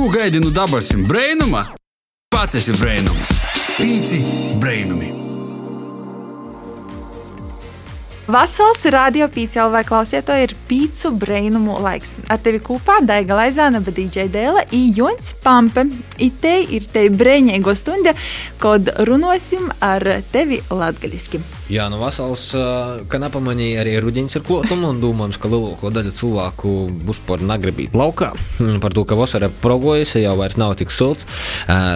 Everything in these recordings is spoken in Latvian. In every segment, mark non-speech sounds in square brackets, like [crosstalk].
Ko gaidi no dabasim brainuma? Pats esi brainums. Pīci brainumi. Vasals radio pīcēlā vai klausiet, to ir pīcu brainumu laiks. Ar tevi kopā Daiga Laizāna, bet DJ Dēla i Jons Pampe. I te ir te brēņēgo stunda, kad runosim ar tevi latgaliski. Jā, nu vasals, ka nepamanīja arī rudenis ir klotam un domājams, ka lielāko daļu cilvēku būs par nagribīt laukā. Par to, ka vasara progojusi, jau vairs nav tik silts.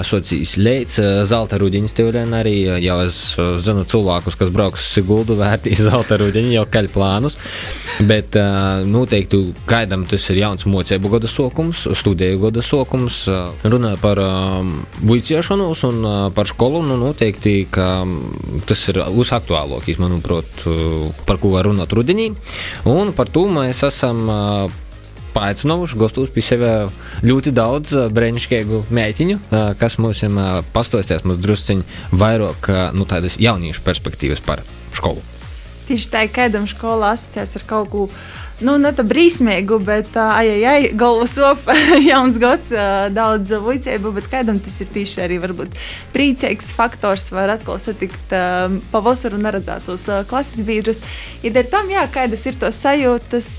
Socijas leits, zelta rudenis teorēn arī, jau es zinu cilvēkus, kas brauks Siguldu [laughs] vērtīs zelta rudeņi, jau kaļ plānus. Bet noteikti gaidām tas ir jauns mocēbu gada sokums, studēju gada sokums. Runāja par vuiciešanos un par skolu, nu noteikti, ka tas ir uzaktuāli aktuālākais, manuprāt, par ko var runāt rudenī. Un par to mēs esam paaicinājuši gastos pie sevis ļoti daudz brīnišķīgu meitiņu, kas mums pastostās mums drusciņi vairāk nu, tādas jauniešu perspektīvas par skolu. Tieši tā, kādam skolā asociēts ar kaut ko nu, ne tā brīsmīgu, bet ai, ai, ai galvas opa, [laughs] jauns gads, daudz vicēbu, bet kādam tas ir tieši arī varbūt priecīgs faktors, var atkal satikt pavasaru neredzētos klases biedrus. Ir ja tam, jā, kādas ir tos sajūtas,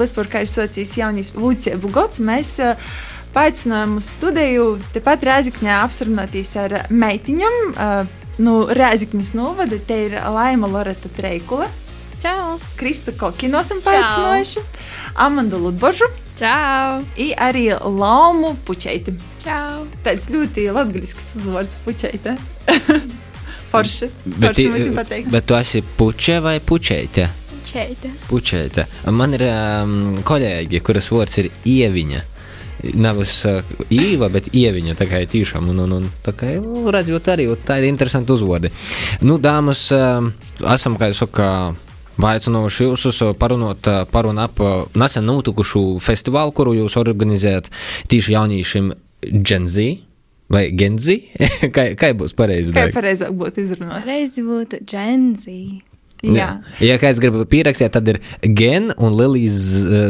vispār kā ir socijas jaunīs vicēbu gads, mēs paaicinājām uz studiju, tepat Rēzikņā apsarunāties ar meitiņam. Nu, Rēzikņas novada, te ir Laima Loreta Treikula. Krista Kokinu esam paaicinājuši, Amandu Ludbožu. Čau! I arī Laumu Puķeiti. Čau! Tāds ļoti latgaļisks uzvārds Puķeite. [laughs] Forši. Bet, Forši bet tu esi puče vai pučeite? Čeita! Pučeite. Man ir um, kolēģi, kuras vārds ir ieviņa. Nevis uh, īva, bet ieviņa. Tā kā ir tiešām, un, un, un tā kā nu, redzot, arī tā ir interesanti uzvārdi. Nu, dāmas, uh, esam, kā jūs sakat, Vaicinoši jūs uz parunot par un ap nesen notikušu festivālu, kuru jūs organizējat tieši jauniešiem Gen Z. Vai Genzi? kā, kā būs pareizi? Kā pareizāk būtu izrunāt? Reizi būtu Genzi. Jā. Ja kāds grib pierakstīt, tad ir gen un Lilijas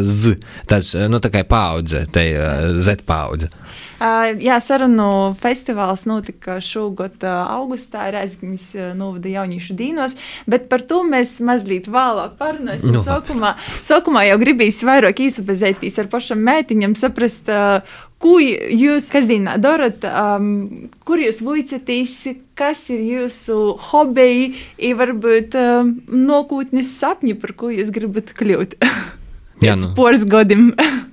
z. Tas, nu, tā kā paudze, te Z paudze. Uh, jā, sarunu festivāls notika šogad uh, augustā Reizekņas uh, novada jauniešu dīnos, bet par to mēs mazliet vēlāk parunāsim. Nu, sākumā, sākumā jau gribīs vairāk īsapazētīs ar pašam mētiņam, saprast, ko jūs kasdienā darat, um, kur jūs vuicatīs, kas ir jūsu hobiji, ir varbūt um, nākotnes sapņi, par ko jūs gribat kļūt. [laughs] Jā, Pēc nu. poras gadiem. [laughs]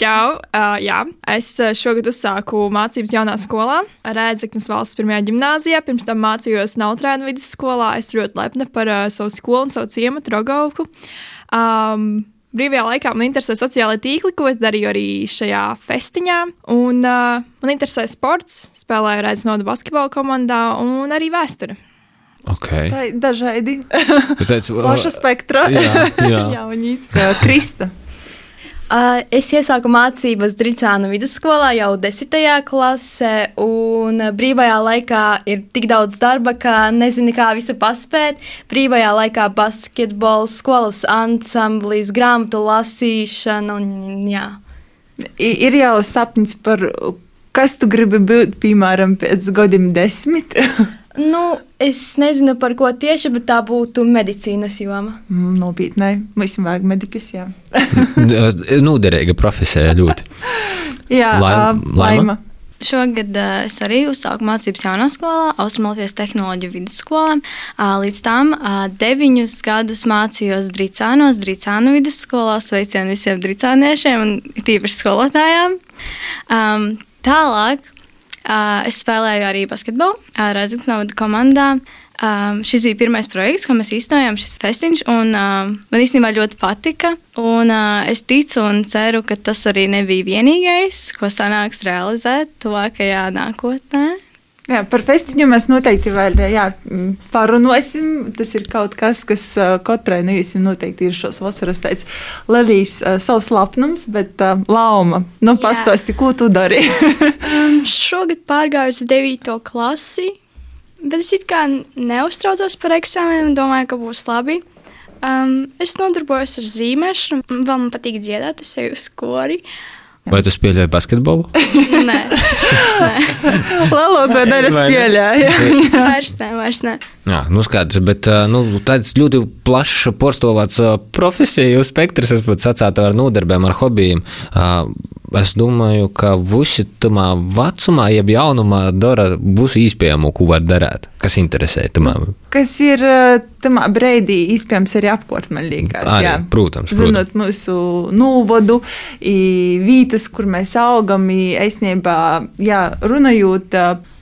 Čau! Uh, jā, es uh, šogad uzsāku mācības jaunā skolā, Rēdzeknas valsts pirmajā gimnājā. Pirms tam mācījos Nautrēnu vidusskolā. Es ļoti lepna par uh, savu skolu un savu ciematu, Rogauku. Um, Brīvajā laikā man interesē sociālai tīkli, ko es darīju arī šajā festiņā. Un, uh, man interesē sports, spēlēju Rēdzeknas basketbola komandā un arī vēsture. Okay. Tā ir dažādi. Plaša spektra. Jā, jā. [laughs] Jaunīts. Krista. Es iesāku mācības Drīcānu vidusskolā jau 10. klasē, un brīvajā laikā ir tik daudz darba, ka nezinu, kā visu paspēt. Brīvajā laikā basketbols, skolas ansamblis, grāmatu lasīšana un jā. Ir jau sapnis par, kas tu gribi būt, piemēram, pēc gadiem desmit. [laughs] Nu, es nezinu par ko tieši, bet tā būtu medicīnas joma. Mm, Nopietnē, mums vajag medikus, jā. [laughs] Nūderīga profesija ļoti. Jā, Laima- ā, Laima? laima. Šogad uh, es arī uzsāku mācības jaunā skolā, Austrumālijas tehnoloģiju vidusskolā. Uh, līdz tam uh, deviņus gadus mācījos Drīcānos, Drīcānu vidusskolā. Sveicienu visiem drīcāniešiem un tīpaši skolotājām. Um, tālāk es spēlēju arī basketbolu Rēzaknes naudu komandā. Um, šis bija pirmais projekts, ko mēs īstenojām, šis festiņš. Un, um, man īstenībā ļoti patika. Un, uh, es ticu un ceru, ka tas arī nebija vienīgais, ko sanāks realizēt tuvākajā nākotnē. Jā, par festiņu mēs noteikti vēl jā, parunāsim. Tas ir kaut kas, kas katrai no jums noteikti ir šos vasaras tāds Lelijas savs lapnums, bet uh, Lauma, nu pastāsti, ko tu dari? [laughs] Um, šogad pārgāju uz 9. klasi, bet es it kā neuztraucos par eksāmeniem un domāju, ka būs labi. Um, es nodarbojos ar zīmēšanu, vēl man patīk dziedāt, es eju uz skori. Vai tu spēlēji basketbolu? [laughs] Nē, vairs nē. Lielāko daļu es Vai ne? pieļauju. Vairs nē, vairs nē. Jā, nu skaidrs, bet nu, tāds ļoti plašs porcelāns profesiju spektrs, es pat sacētu ar nodarbēm, ar hobijiem. Es domāju, ka visi tamā vecumā, jeb jaunumā, dara būs iespējamo, ko var darīt, kas interesē tamā. Kas ir tamā breidī, iespējams, arī apkārt, man liekas. Arī, jā. protams, Zinot mūsu nūvodu, vītas, kur mēs augam, i eisnībā, jā, runājot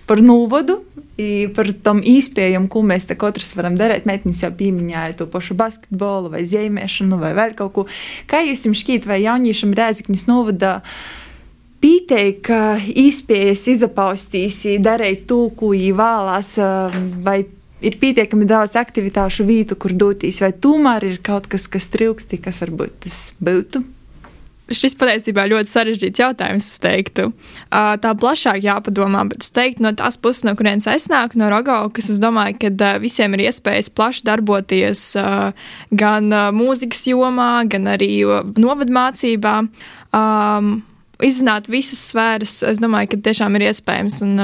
par nūvodu, i par tom īspējam, ko mēs te katrs varam darīt. Mētnis jau pieminēja to pašu basketbolu vai zīmēšanu vai vēl kaut ko. Kā jums šķiet, vai jauniešam Rēziknis novada pītei, ka īspējas izapaustīs, darīt to, ko viņi vēlās, ā, vai ir pietiekami daudz aktivitāšu vietu, kur doties, vai tomēr ir kaut kas, kas trūkst, kas varbūt tas būtu. Šis patiesībā ļoti sarežģīts jautājums, es teiktu. Tā plašāk jāpadomā, bet es teiktu, no tās puses, no kurienes es nāku, no Rogaukas, es domāju, ka visiem ir iespējas plaši darboties gan mūzikas jomā, gan arī novadmācībā. Izzināt visas sfēras, es domāju, ka tiešām ir iespējams. Un,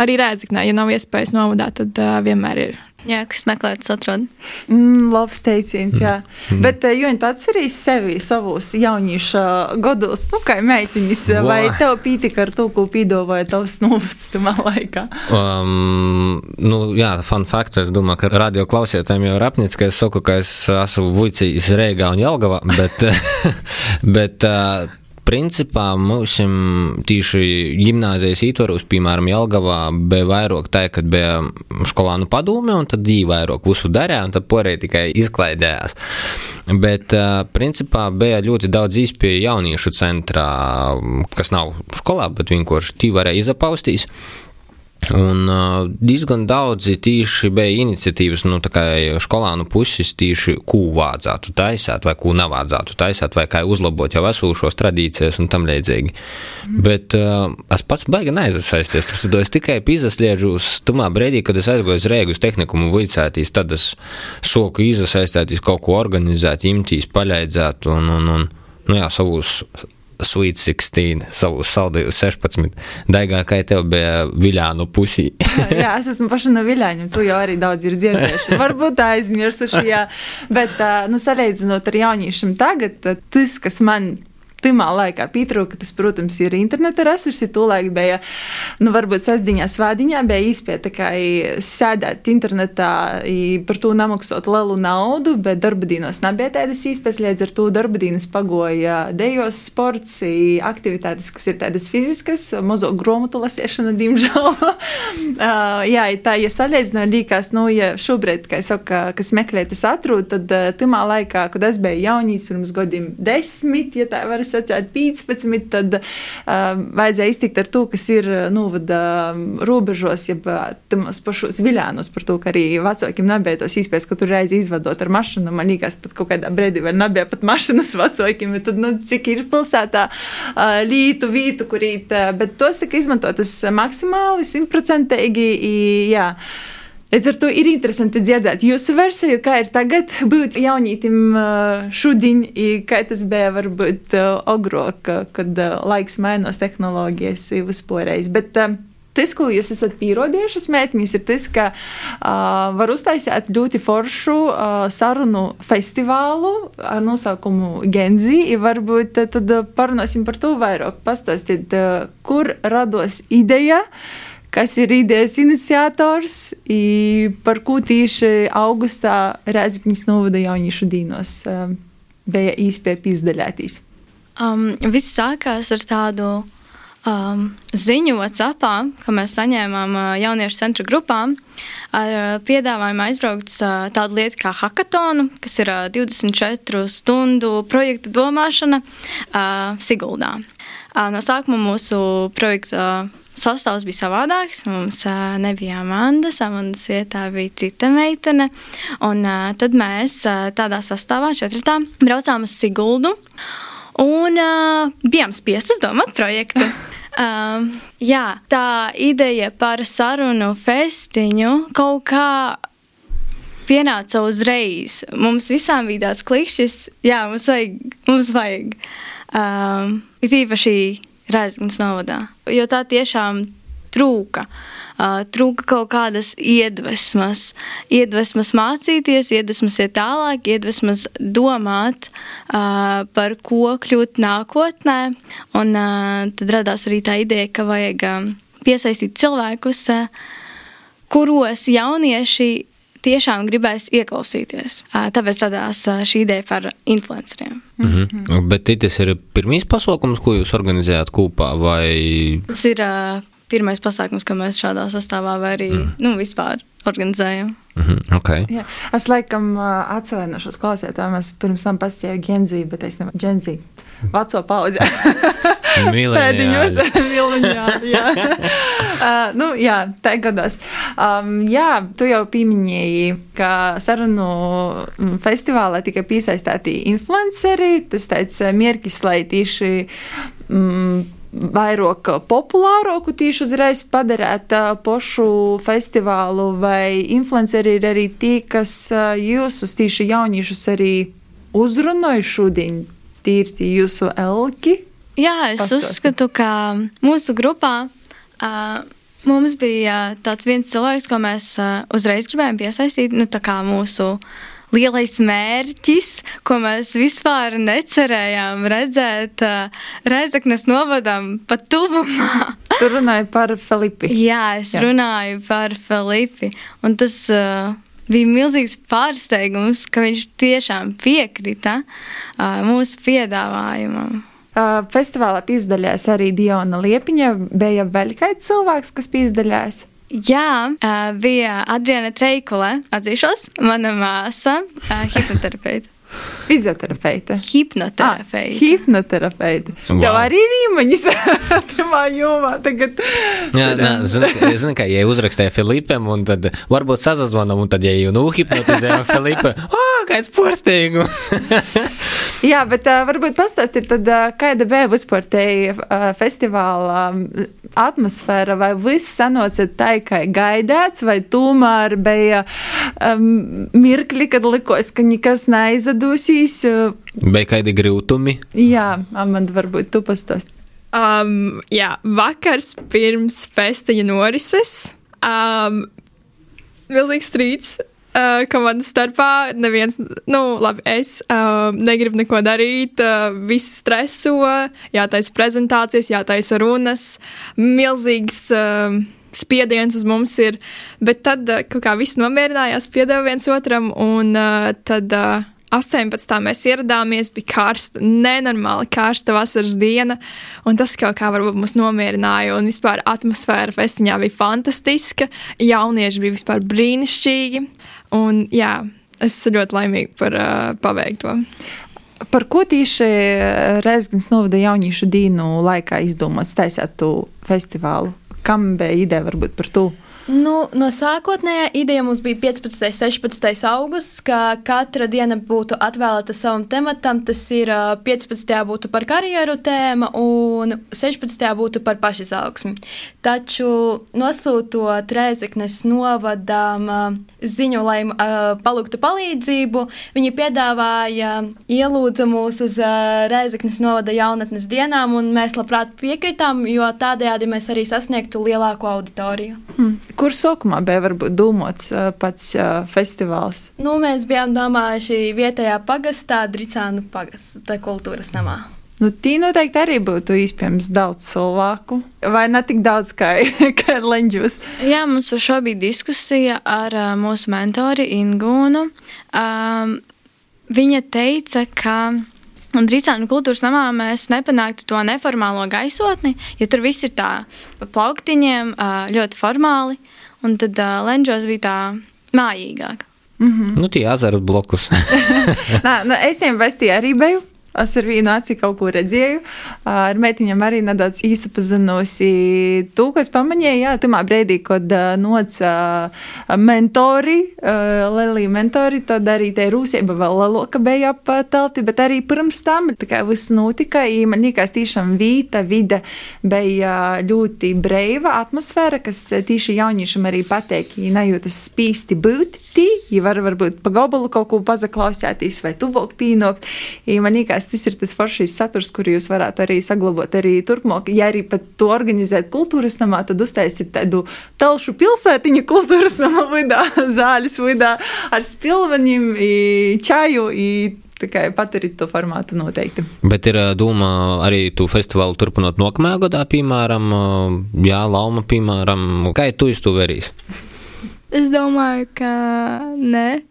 arī rēzaknē, ja nav iespējas novadā, tad vienmēr ir. Jā, kas meklē, tas atrod. Mm, labs teiciens, jā. Mm. Bet, uh, jo tu atceries sevi savos jaunieša gados, nu, kā meitiņas, vai Vai. tev pītika ar to, ko pīdavoja tavs [laughs] novads tamā laikā? Um, nu, jā, fun fact, es domāju, ka radio klausītājiem jau ir apnicis, ka es saku, ka es esmu Vuicīs Rēgā un Jelgavā, bet, [laughs] bet uh, principā mums tīši gimnāzijas ietvaros, piemēram, Jelgavā, bija vairāk tā, kad bija skolānu padome, un tad viņi vairāk visu darīja, un tad porēji tikai izklaidējās. Bet, principā, bija ļoti daudz īspēju jauniešu centrā, kas nav skolā, bet vienkārši tī varēja izapaustīs. Un uh, diezgan daudzi tieši bija iniciatīvas nu, skolānu puses, tieši ko vajadzētu taisīt, vai ko nevajadzētu taisīt, vai kā uzlabot jau esošos tradīcijas un tam līdzīgi. Mm. Bet uh, es pats baigi neaizasaisties. Tad es tikai uz tumā brīdī, kad es aizgāju uz Rēgus tehnikumu vicētīs, tad es soku izasaistīties, kaut ko organizēt, imtīs, paļaidzēt un, un, un nu jā, savus Sweet 16, savu saldēju 16. Daigā, kā tev bija Viljānu pusī. [laughs] jā, es esmu paša no Viļāņa, tu jau arī daudz ir dzirdējuši. Varbūt aizmirsuši, jā. Bet, nu, salīdzinot ar jauniešiem tagad, tas, kas man Timā laikā pietrūka, tas, protams, ir interneta resursi. Tūlēk bija, nu, varbūt sasdiņā, svētdiņā bija īspēja tikai sēdēt internetā, par to nemaksāt lielu naudu, bet darba dienos nebija tādas īspējas, līdz ar to darba dienas pagoja dejos sports, aktivitātes, kas ir tādas fiziskas, mazo grāmatu lasīšana, diemžēl. [laughs] jā, tā, ja salīdzinām, liekas, nu, ja šobrīd, kā es saku, kas meklē, tas atrod, tad timā laikā, kad es biju jaunīs pirms gadiem desmit, ja tā var sacīt 15, tad uh, vajadzēja iztikt ar to, kas ir novada robežos, jeb tamos pašos viļānos par to, ka arī vecākiem nebija tos īspējas, ka tur reizi izvadot ar mašīnu. Man liekas, pat kaut kādā brīdī vēl nebija pat mašīnas vecākiem, tad, nu, cik ir pilsētā uh, lītu, vītu, kurīt, bet tos tika izmantotas maksimāli, simtprocentīgi, jā. Līdz ar to ir interesanti dzirdēt jūsu versiju, kā ir tagad būt jaunītim uh, šodien, kā tas bija varbūt uh, agrāk, kad uh, laiks mainās tehnoloģijas vispārējais. Bet uh, tas, ko jūs esat pierādījuši, mētņas, ir tas, ka uh, var uztaisīt ļoti foršu uh, sarunu festivālu ar nosaukumu Genzi. Varbūt uh, tad uh, parunāsim par to vairāk. Pastāstiet, uh, kur rados ideja kas ir idejas iniciators, i par ko tieši augustā Rēzaknis novada jauniešu dīnos um, bija īspēja izdaļātīs. Um, viss sākās ar tādu um, ziņu WhatsAppā, ka mēs saņēmām uh, jauniešu centra grupām ar uh, piedāvājumu aizbraukt uz uh, tādu lietu kā hackathonu, kas ir uh, 24 stundu projekta domāšana uh, Siguldā. Uh, no sākuma mūsu projekta uh, sastāvs bija savādāks. Mums uh, nebija Amanda, Amandas vietā bija cita meitene. Un uh, tad mēs uh, tādā sastāvā, četratā, braucām uz Siguldu un uh, bijām spiestas domāt projektu. [laughs] Um, jā, tā ideja par sarunu festiņu kaut kā pienāca uzreiz. Mums visām bija tāds klikšķis, jā, mums vajag. Mums vajag. Um, it īpaši Raizgans novadā, jo tā tiešām trūka. Uh, trūka kaut kādas iedvesmas, iedvesmas mācīties, iedvesmas iet tālāk, iedvesmas domāt uh, par ko kļūt nākotnē. Un uh, tad radās arī tā ideja, ka vajag piesaistīt cilvēkus, kuros jaunieši tiešām gribēs ieklausīties. Tāpēc radās šī ideja par influenceriem. Mhm. Bet tas ir pirmais pasākums, ko jūs organizējāt kopā, vai Tas ir uh, pirmais pasākums, ko mēs šādā sastāvā vai arī mm. nu, vispār organizējam. Mhm, okay. Jā. Es laikam atvainošos klausītājiem. Es pirms tam pastāvēju Genzī, bet es nevaru Genzī. Veco paudzi. [laughs] [laughs] Pēdiņos, [laughs] miliņāli, jā. uh, nu, jā, tā gadās. Um, jā, tu jau pieminēji, ka sarunu mm, festivālā tika piesaistīti influenceri. Tas teica mierkis, lai tieši mm, vairāk populāroku tieši uzreiz padarīt uh, pošu festivālu, vai influenceri ir arī tie, kas uh, jūs uz tieši jauniešus arī uzrunāja šodien, tīri jūsu elki? Jā, es Pastāsti. uzskatu, ka mūsu grupā uh, mums bija tāds viens cilvēks, ko mēs uh, uzreiz gribējām piesaistīt. Nu, tā kā mūsu lielais mērķis, ko mēs vispār necerējām redzēt uh, Reizeknas novadam pat tuvumā. [laughs] Tu runāji par Filipi. Jā, es Jā. Runāju par Filipu. Un tas uh, bija milzīgs pārsteigums, ka viņš tiešām piekrita uh, mūsu piedāvājumam. Festivālā piedalījās arī Diona Liepiņa. Bija vēl kāds cilvēks, kas piedalījās? Jā, uh, bija Adriana Treikule, atzīšos, mana māsa, uh, hipnoterapeite. Fizioterapeite. Hipnoterapeite. Ah, hipnoterapeite. Wow. Tev arī ir īmaņas tajā jomā. Tagad. Jā, nē, zini, ka- zini, ka, ja uzrakstīja Filipam, un tad varbūt sazvanām, un tad, ja jau nuhipnotizējām Filipu, [laughs] ah, kāds porsteigums! [laughs] Jā, bet uh, varbūt pastāstiet, tad, uh, kāda bija vispār te uh, festivāla um, atmosfēra, vai viss sanoca tā, kā gaidāts, vai tomēr bija um, mirkli, kad likos, ka nekas neizadūsīs. Uh, Bija kādi grūtumi? jā, Amanda, varbūt tu pastāsti. Um, jā, vakars pirms festiņa norises. Um, Milzīgs strīds. Uh, komandas starpā neviens, nu, labi, es uh, negribu neko darīt, uh, visi streso, jātaisa prezentācijas, jātaisa runas, milzīgs uh, spiediens uz mums ir, bet tad uh, kaut kā viss nomierinājās, piedeva viens otram, un uh, tad uh, 18. mēs ieradāmies, bija karsta, nenormāli karsta vasaras diena, un tas kaut kā varbūt mūs nomierināja, un vispār atmosfēra festiņā bija fantastiska, jaunieši bija vispār brīnišķīgi, un jā, es esmu ļoti laimīga par uh, paveikto. Par ko tieši Reizgans novada jauniešu dīnu laikā izdomāts taisīt tu festivālu? Kam bija ideja varbūt par to? Nu, no sākotnējā ideja mums bija 15. un 16. augusts, ka katra diena būtu atvēlēta savam tematam. Tas ir ā, 15. būtu par karjeru tēma, un 16. būtu par pašizaugsmi. Taču nosūtot Rēzeknes novadām ziņu, lai palūgtu palīdzību, viņi piedāvāja ielūdza mūs uz Rēzeknes novada jaunatnes dienām, un mēs labprāt piekritām, jo tādējādi mēs arī sasniegtu lielāku auditoriju. Hmm. Kur sākumā bija varbūt domāts uh, pats uh, festivāls? Nu, mēs bijām domājuši vietējā pagastā, Dritsānu pagastā, kultūras namā. Nu, tī noteikti arī būtu iespējams daudz cilvēku, vai ne tik daudz kā, [laughs] kā Lenģus. Jā, mums par šo bija diskusija ar uh, mūsu mentori Ingūnu. Um, viņa teica, ka Drīzāk kultūras namā mēs nepanāktu to neformālo gaisotni, jo tur viss ir tā pa plauktiņiem, ļoti formāli, un tad Lenģos bija tā mājīgāk. Nu, tie azaru blokus. [laughs] Nā, nu, es tiem vestī arī biju. Es ar vienu aci kaut ko redzēju. Ar meitiņām arī nedaudz īsapazinusi. To, ko es pamanīju, jā, tamā brīdī, kad noca mentori, Lelija mentori, tad arī te rūsība vēl lielāka bija ap telti, bet arī pirms tam kā viss notika. Man liekas, tiešām vīta vide bija ļoti brīva atmosfēra, kas tieši jauniešiem arī pateik, ja nejūtas spīsti būt tī, ja var varbūt pa gabalu kaut ko pazaklausēties vai tuvāk pīnokt. Man liekas, domājat, tas ir tas foršīs saturs, kuru jūs varētu arī saglabāt arī turpmāk. Ja arī pat to organizēt kultūras namā, tad uztaisīt tādu telšu pilsētiņu kultūras namā vidā, [laughs] zāles vidā ar spilveņiem, čaju. Tikai paturīt to formātu noteikti. Bet ir doma arī tu festivālu turpināt nākamajā gadā, piemēram, Jā, Lauma, piemēram, kā tu verīs? Es domāju, ka nē.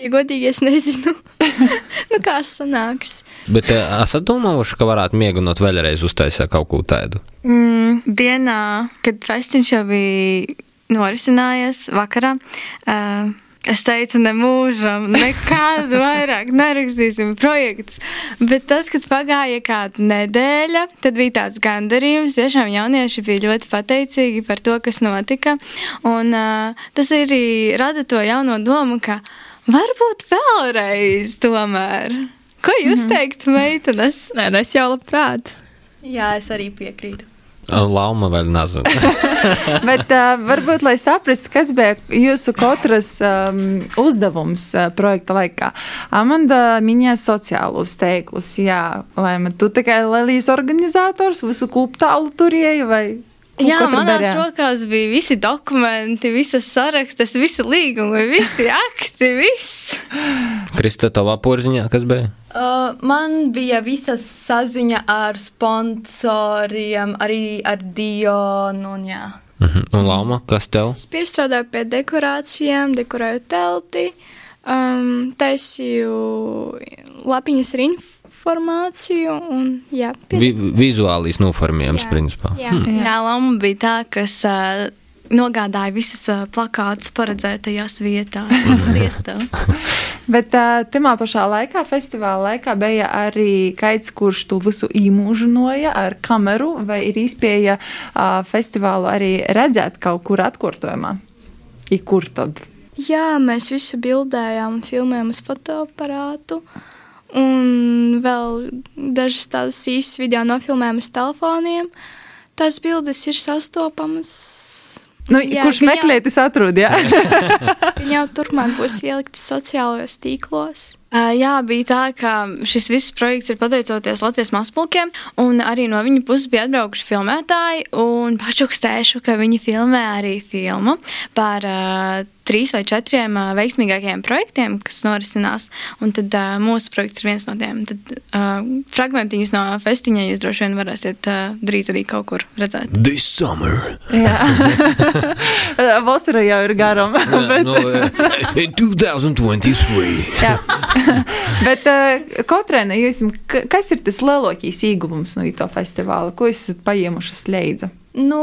Ja godīgi, es nezinu, [laughs] nu, kā tas sanāks. Bet esat domājuši, ka varētu mēģināt vēlreiz uztaisīt kaut ko tādu? Mm, dienā, kad festiņš jau bija norisinājies vakarā. Uh, Es teicu, ne mūžam, nekādu vairāk nerakstīsim projekts. Bet tad, kad pagāja kāda nedēļa, tad bija tāds gandarījums. Tiešām jaunieši bija ļoti pateicīgi par to, kas notika. Un uh, tas arī rada to jauno domu, ka varbūt vēlreiz tomēr. Ko jūs mm -hmm. teiktu, meitenes? Nē, nu es jau labprāt. Jā, es arī piekrītu. Lauma vēl nezinu. [laughs] Bet uh, varbūt, lai saprastu, kas bija jūsu katras um, uzdevums uh, projekta laikā. Amanda minēja sociālos teiklus. Jā, lai man tu tikai Lelijas organizators visu kūptālu turēji vai Jā, manās darījām? rokās bija visi dokumenti, visas sarakstas, visi līgumi, visi akti, viss. Krista, tavā porziņā kas bija? Uh, man bija visa saziņa ar sponsoriem, arī ar Dionu. Un, jā. uh -huh. un Lama, kas tev? Es piestrādāju pie dekorācijām, dekorēju telti, um, taisīju lapiņas ar info informāciju. Un, jā, pie... Vi, vizuālīs noformējums, principā. Jā, hmm. jā Lama bija tā, kas. Uh, Nogādāja visas uh, plakātas paredzētajās vietās. [laughs] [laughs] Bet uh, tajā pašā laikā, festivāla laikā, bija arī kaits, kurš to visu īmūžinoja ar kameru, vai ir izpēja uh, festivālu arī redzēt kaut kur atkārtojumā. I kur tad? Jā, mēs visu bildējām un filmējām uz fotoaparātu. Uh, un vēl dažas tādas īsas video nofilmējumu uz telefoniem. Tās bildes ir sastopamas. Nu, jā, kurš meklē, tas atrod? Jā, [laughs] viņa jau turpmāk būs ielikta sociālajos tīklos. Uh, jā, bija tā, ka šis viss projekts ir pateicoties Latvijas mazpulkiem, un arī no viņa puses bija atbraukuši filmētāji, un pašukstēšu, ka viņi filmē arī filmu par uh, trīs vai četriem uh, veiksmīgākajiem projektiem, kas norisinās, un tad uh, mūsu projekts ir viens no tiem. Tad uh, fragmentiņus no festiņa jūs droši vien varēsiet uh, drīz arī kaut kur redzēt. This summer. Jā. [laughs] Vasara jau ir garam. [laughs] bet... no, uh, in 2023. Jā. [laughs] Bet uh, katrai no jums, kas ir tas lielākais ieguvums no to festivāla? Ko jūs esat paiemušas leidza? Nu,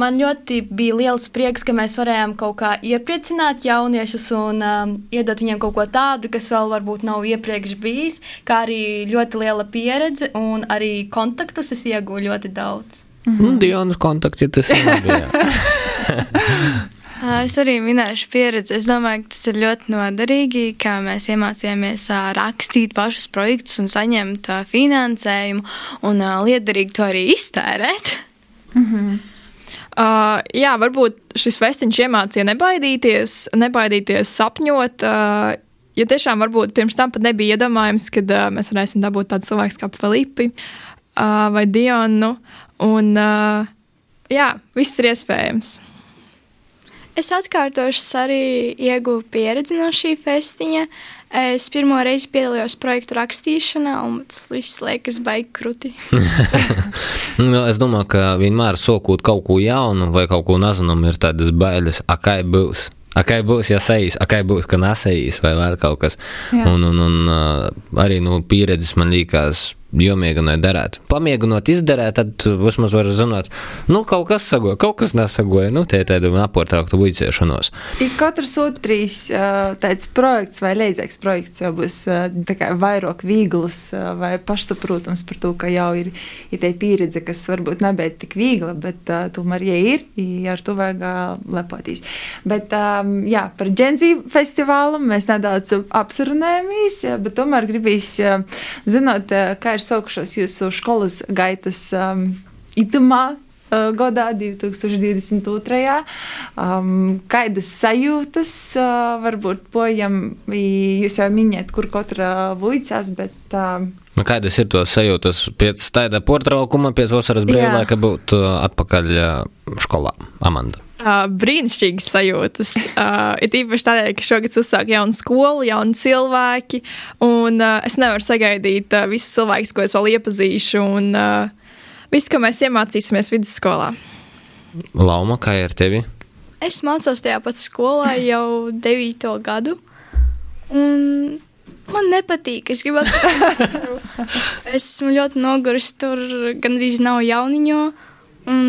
man ļoti bija liels prieks, ka mēs varējām kaut kā iepriecināt jauniešus un um, iedot viņiem kaut ko tādu, kas vēl varbūt nav iepriekš bijis, kā arī ļoti liela pieredze un arī kontaktus es iegūju ļoti daudz. Mm -hmm. Dienas kontakti tas ir labi. [laughs] Es arī minēšu pieredzi. Es domāju, ka tas ir ļoti noderīgi, ka mēs iemācījāmies rakstīt pašus projektus un saņemt finansējumu, un liederīgi to arī iztērēt. Mm -hmm. Uh, jā, varbūt šis festiņš iemācīja nebaidīties, nebaidīties sapņot. Uh, jo tiešām varbūt pirms tam pat nebija iedomājams, ka uh, mēs varēsim dabūt tādu cilvēku kā Filipi uh, vai Dionu. Un, uh, jā, viss ir iespējams. Es atkārtošu, arī ieguvu pieredzi no šī festiņa. Es pirmo reizi piedalījos projektu rakstīšanā, un tas viss liekas baigi krūti. [laughs] nu, es domāju, ka vienmēr sokot kaut ko jaunu vai kaut ko nezināmu, ir tādas bailes, akai būs. A, kā būs, ja sejas, a, kā būs, ka nesējis vai vēl kaut kas. Jā. Un, un, un arī no nu, pieredzes man liekas, jo mēģināju darīt. Pamēģinot izdarīt, tad vismaz var zināt, nu, kaut kas sagoja, kaut kas nesagoja. Nu, tie ir tādi apārtrauktu buļcēšanos. Ir katrs otrs tāds projekts vai līdzīgs projekts jau būs vairāk viegls vai pašsaprotams par to, ka jau ir, ir tā pieredze, kas varbūt nebija tik viegla, bet uh, tomēr, ja ir, ja ar to vajag lepoties. Bet, um, jā, par džentlmeņu festivālu mēs nedaudz apsarunājamies, bet tomēr gribīs uh, zināt, kā ir saukušos jūsu skolas gaitas um, itamā. uh, gadā, 2022. Um, kādas sajūtas uh, varbūt pojam, jūs jau miniet, kur katra vuicās, bet. Uh, Nu, kādas ir tos sajūtas pēc tāda portraukuma, pēc vasaras brīvlaika būt uh, atpakaļ uh, skolā, Amanda? Uh, brīnišķīgas sajūtas. Uh, ir īpaši tādēļ, ka šogad uzsāk jaunu skolu, jauni cilvēki, un uh, es nevaru sagaidīt uh, visus cilvēkus, ko es vēl iepazīšu, un uh, visu, ko mēs iemācīsimies vidusskolā. Lauma, kā ir tevi? Es mācos tajā pat skolā jau 9. gadu. Un man nepatīk. Es gribētu pateikt, esmu ļoti noguris. Tur gandrīz nav jauniņo un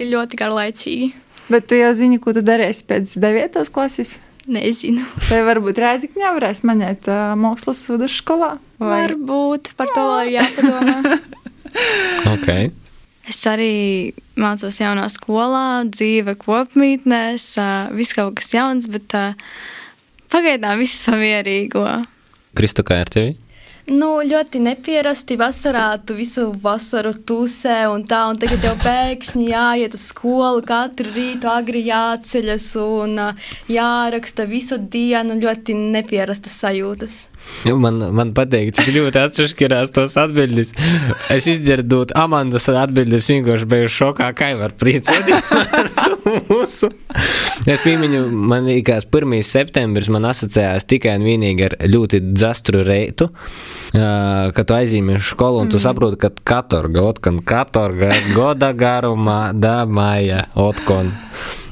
ir ļoti garlaicīgi. Bet tu jau zini, ko tu darīsi pēc 9. klases? Nezinu. Vai varbūt Rēzakņā varēs manēt uh, mākslas vidusskolā? Vai? Varbūt par to var jāpadomā. [laughs] okay. Es arī mācos jaunā skolā, dzīve kopmītnēs, viss kaut kas jauns, bet pagaidām viss pamierīgo. Kristu, kā ar tevi? Nu, ļoti nepierasti vasarā, tu visu vasaru tusē un tā, un tagad jau pēkšņi jāiet uz skolu, katru rītu agri jāceļas un jāraksta visu dienu, ļoti nepierastas sajūtas. Man, man patīk, cik ļoti atšķirās tos atbildības. Es izdzirdu Amandas atbildības, vienkārši biju šokā, kā var priecāties [laughs] par mūsu. Es piemiņu, man liekas, 1. septembris man asociējās tikai un vienīgi ar ļoti dzastru reitu, kad tu aizīmi skolu un tu mm. saproti, ka katorga, otkan katorga, goda garumā, da maija, otkon.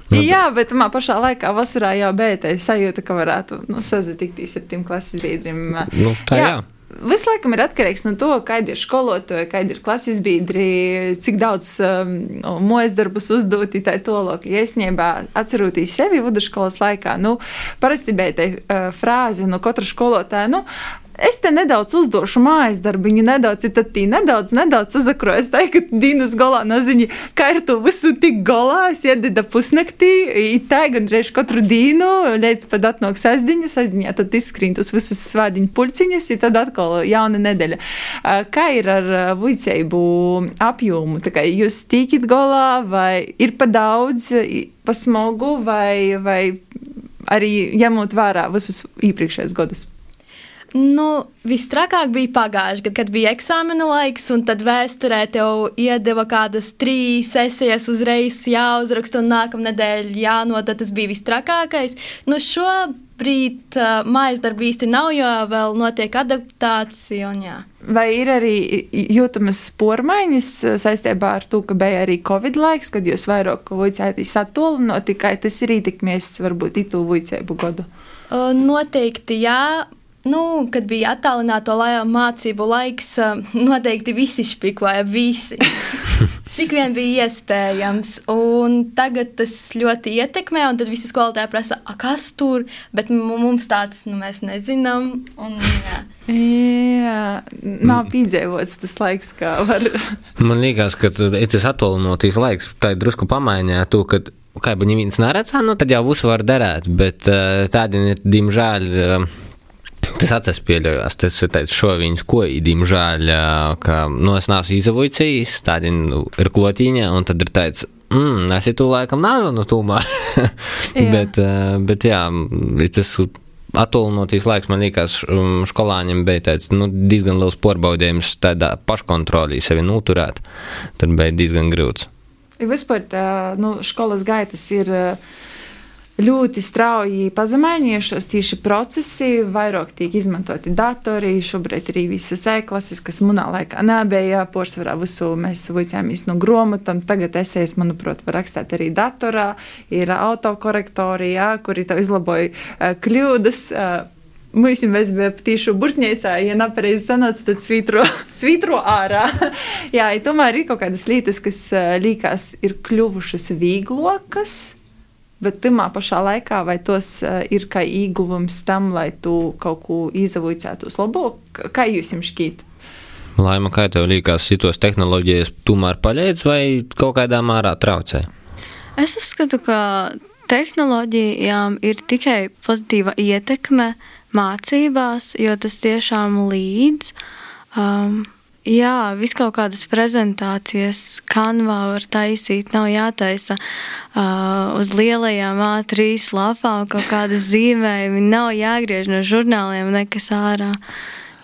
Nu, Jā, bet man pašā laikā vasarā jau bija sajūta, ka varētu nu, sazatikties ar tiem klases biedriem. Nu, tā jā. jā. Viss laikam ir atkarīgs no tā, kāda ir skolotāja, kāda ir klases biedri, cik daudz um, mojas darbus uzdot. Tā ir tālāk, ja es ņēmu atceroties sevi vidusskolas laikā, nu, parasti bija tā uh, frāze no katra skolotāja. Nu, es te nedaudz uzdošu mājas darbiņu, nedaudz, ja tad tī nedaudz, nedaudz uzakroju. Es teiktu, ka Dīnas galā noziņa, kā ir to visu tik galā, es iedida pusnaktī, it tā gandrīz katru dīnu, līdz pat atnāk sasdiņa, sasdiņā tad izskrīt uz visus svādiņu pulciņus, ja tad atkal jauna nedēļa. Kā ir ar vicēju apjomu? Tā kā jūs tīkit galā, vai ir pa daudz, pa smogu, vai, vai arī ņemot vērā visus iepriekšējos gadus? Nu, Visstrakāk bija pagājuši gadu, kad bija eksāmena laiks, un tad vēsturē tev iedeva kādas trīs sesijas uzreiz jāuzraksta, un nākamā nedēļa jānodod. Tas bija visstrakākais. Nu, šobrīd uh, mājas darbi īsti nav, jo vēl notiek adaptācija. Un, jā. Vai ir arī jūtamas pormaiņas saistībā ar to, ka bija arī Covid laiks, kad jūs vairāk vicētīs attolinot, tikai tas ir ietekmēs varbūt itu vicēbu gadu? Uh, noteikti jā. Nu, kad bija attālināto mācību laiks, noteikti visi špikoja, visi. [laughs] Cik vien bija iespējams. Un tagad tas ļoti ietekmē, un tad visi skolotāji prasa, kas tur, bet mums tāds, nu, mēs nezinām. Un, jā. Jā, nav piedzīvots tas laiks, kā var. [laughs] Man liekas, ka tas attālinātais laiks tā ir drusku pamainīja to, ka kā jau neviens neredz, nu tad jau viss var derēt, bet tādi ir, diemžēl, Tas atceras pieļaujās, tas ir tāds šoviņš, ko īdim žēl, ka, nu, es neesmu izavojcījis, tādi nu, ir klotīņa, un tad ir tāds, mm, es tu laikam nezinu tūmā. [laughs] bet, bet jā, tas attālinoties laiks man liekas, skolāņiem bija tāds, nu, diezgan liels porbaudījums tādā paškontrolī sevi noturēt, tad bija diezgan grūts. Vispār tā, nu, skolas gaitas ir. Uh, ļoti strauji pazemainījušos tieši procesi, vairāk tiek izmantoti datori, šobrīd arī visas e-klases, kas manā laikā nebija, porcelāna visu mēs vicāmies no grāmatām, tagad esejas, manuprāt, var rakstīt arī datorā, ir autokorektori, jā, kuri tev izlaboja kļūdas. Mums mēs bijām tīšu burtņēcā, ja nepareizi sanāca, tad svītro, [laughs] svītro ārā. [laughs] Jā, tomēr ir kaut kādas lietas, kas līkās ir kļuvušas vīglokas, Bet tajā pašā laikā, vai tos uh, ir kā ieguvums tam, lai tu kaut ko izavūcētu uz labo, kā jūs jums šķiet? Laima, kā tev liekas, šitos tehnoloģijas tomēr palīdz vai kaut kādā mērā traucē? Es uzskatu, ka tehnoloģijām ir tikai pozitīva ietekme mācībās, jo tas tiešām līdz. Um, Jā, vis kaut kādas prezentācijas, kanvā var taisīt, nav jātaisa uh, uz lielajām A3 lapām kaut kādas zīmējumi, nav jāgriež no žurnāliem nekas ārā.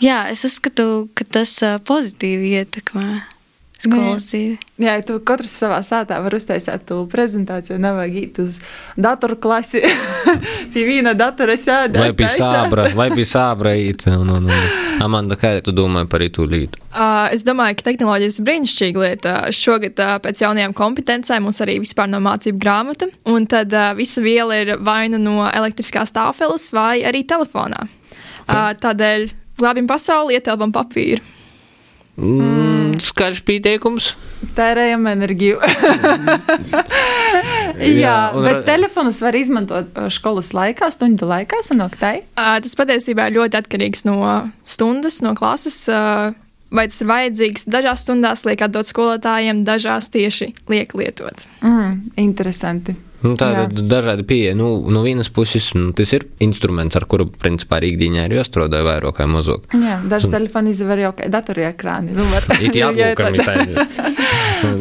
Jā, es uzskatu, ka tas pozitīvi ietekmē skolas dzīvi. Jā, ja tu katrs savā sātā var uztaisīt to prezentāciju, nevajag iet uz datoru klasi, [laughs] pie viena datora sēdēt. Vai pie sābra, [laughs] vai pie sābra īt. Un, un, un. Amanda, kā tu domāji par itu līdu? Uh, es domāju, ka tehnoloģijas ir brīnišķīga lieta. Šogad uh, pēc jaunajām kompetencēm mums arī vispār nav mācību grāmata, un tad uh, visa viela ir vai nu no elektriskās tāfeles, vai arī telefonā. Uh, tādēļ glābjam pasauli, ietelpam papīru. Mm, skaļš pieteikums. Tērējam enerģiju. [laughs] Jā, Jā, un bet telefonus var izmantot uh, skolas laikā, stundu laikā, sanāk tai. Uh, tas patiesībā ļoti atkarīgs no stundas, no klases. Uh, vai tas ir vajadzīgs? Dažās stundās liek atdot skolotājiem, dažās tieši liek lietot. Mm, interesanti. Nu, tā ir dažādi pieeja. Nu, no vienas puses, nu, tas ir instruments, ar kuru, principā, rīkdienā ir jāstrādā vairāk vai mazāk. Jā, daži telefoni izver jau kā datoriekrāni. Nu, var, [laughs] It jāatlūkam, Jā, ir.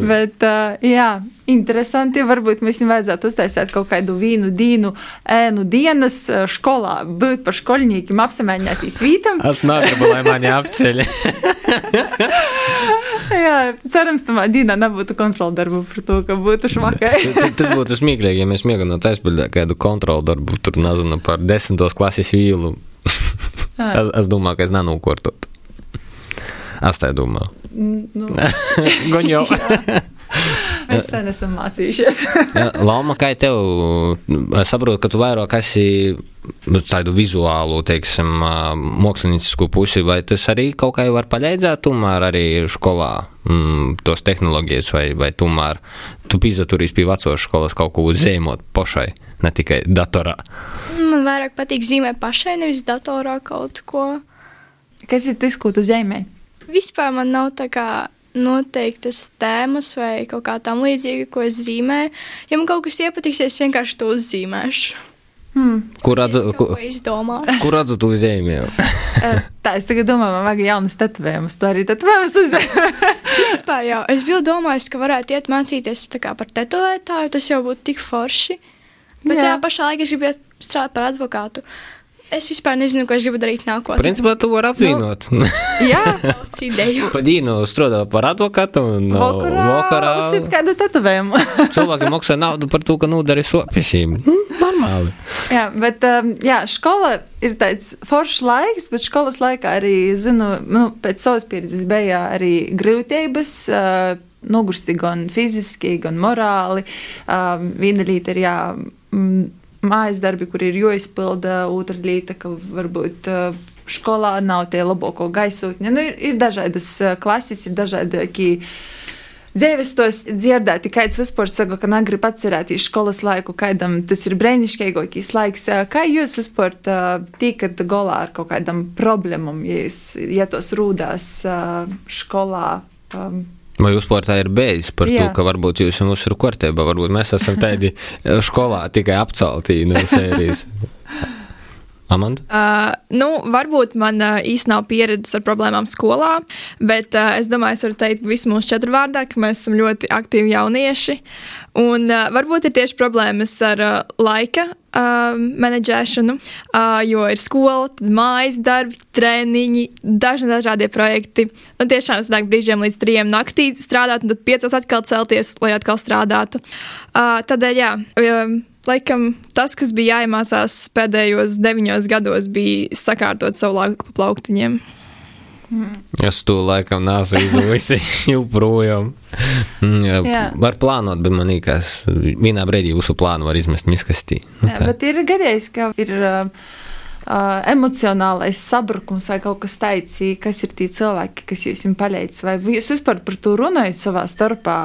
Bet, uh, jā, interesanti. Varbūt mums vajadzētu uztaisīt kaut kādu vīnu dienu, ēnu dienas skolā, būt par skolniekiem, apsamēģināties vītam. Es negribu, lai mani apceļ. [laughs] Jā, cerams, tamā dienā nebūtu kontrola darbu par to, ka būtu švakai. [laughs] Tas būtu smieklīgi, ja mēs mēģinātu aizpildīt kādu kontrolu darbu, tur nezinu par desmitos klases vīlu. es, es domāju, ka es nenūkortotu. Es tā domāju. nu, [laughs] Gan [laughs] mēs sen esam mācījušies. [laughs] Lama, kā tev, es saprotu, ka tu vairāk esi nu, tādu vizuālu, teiksim, māksliniecisku pusi, vai tas arī kaut kā var palīdzēt, tomēr arī skolā mm, tos tehnoloģijas, vai, vai tomēr tu pīzaturīs pie vecos skolas kaut ko zīmot pašai, ne tikai datorā. Man vairāk patīk zīmēt pašai, nevis datorā kaut ko. Kas ir tas, ko tu zīmē? Vispār man nav tā kā noteiktas tēmas vai kaut kā tam līdzīga, ko es zīmēju. Ja man kaut kas iepatiks, es vienkārši to uzzīmēšu. Hmm. Kur kur, ko izdomāju. kur redzu tu zīmēju? [laughs] Eh, Tā, es tagad domāju, man vajag jaunas tetovējumus. Tu arī tetovējumus uzzini. [laughs] Vispār jau es biju domājis, ka varētu iet mācīties kā par tetovētāju. Tas jau būtu tik forši. Bet Jā. tajā pašā laikā es gribēju strādāt par advokātu. Es vispār nezinu, ko es gribu darīt nākotnē. Principā tu vari apvienot. [laughs] Jā, Daudz ideju. Pa dienu strādā par advokātu un no vakarā. vakarā Uzsit kādu tetovējumu. [laughs] cilvēki maksā naudu par to, ka nodari sopesīm. Normāli. jā, bet um, jā, skola ir tāds foršs laiks, bet skolas laikā arī, zinu, nu, pēc savas pieredzes bija arī grūtības. Uh, Nogursti gan fiziski, gan morāli. Um, viena lieta ir jā, mm, mājas darbi, kur ir jāizpilda, otra lieta, ka varbūt skolā nav tie labāko gaisotņi. Nu, ir, ir dažādas klases, ir dažādi dzīves tos dzirdēt. Kāds vispār saka, ka negrib atcerēties skolas laiku, kādam tas ir brīnišķīgākais laiks. Kā jūs vispār tīkat galā ar kaut kādam problēmam, ja, jūs, ja tos rūdās skolā? Um, Vai jūs sportā ir beidzis par Jā. Jā. to, ka varbūt jūs jau mums ir kārtībā, varbūt mēs esam [laughs] tādi skolā tikai apceltī no sērijas? Amanda? Uh, nu, varbūt man uh, īstenībā nav pieredzes ar problēmām skolā, bet uh, es domāju, es varu teikt visu mūsu četru vārdā, ka mēs esam ļoti aktīvi jaunieši. Un uh, varbūt ir tieši problēmas ar uh, laika uh, menedžēšanu, uh, jo ir skola, mājas darbi, treniņi, dažni dažādie projekti. Un tiešām es nāku brīžiem līdz trijiem naktī strādāt, un tad piecos atkal celties, lai atkal strādātu. Uh, tādēļ, jā. Um, Laikam tas, kas bija jāiemācās pēdējos deviņos gados, bija sakārtot savu laiku pa plauktiņiem. Es to laikam nesu izlaisis [laughs] joprojām. Mm. Var plānot, bet man liekas, vienā brīdī jūsu plānu var izmest miskastī. Nu, Jā, bet ir gadījis, ka ir uh, uh, emocionālais sabrukums vai kaut kas tāds, kas ir tie cilvēki, kas jums ir palīdzis. Vai jūs vispār par to runājat savā starpā,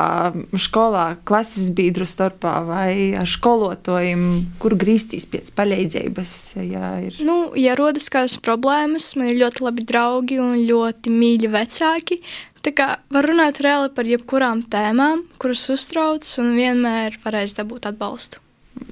skolā, klases biedru starpā vai ar skolotājiem, kur grīstīs pēc palīdzības? Ja ir... Nu, ja rodas kādas problēmas, man ir ļoti labi draugi un ļoti mīļi vecāki. Tā kā var runāt reāli par jebkurām tēmām, kuras uztrauc, un vienmēr varēs dabūt atbalstu.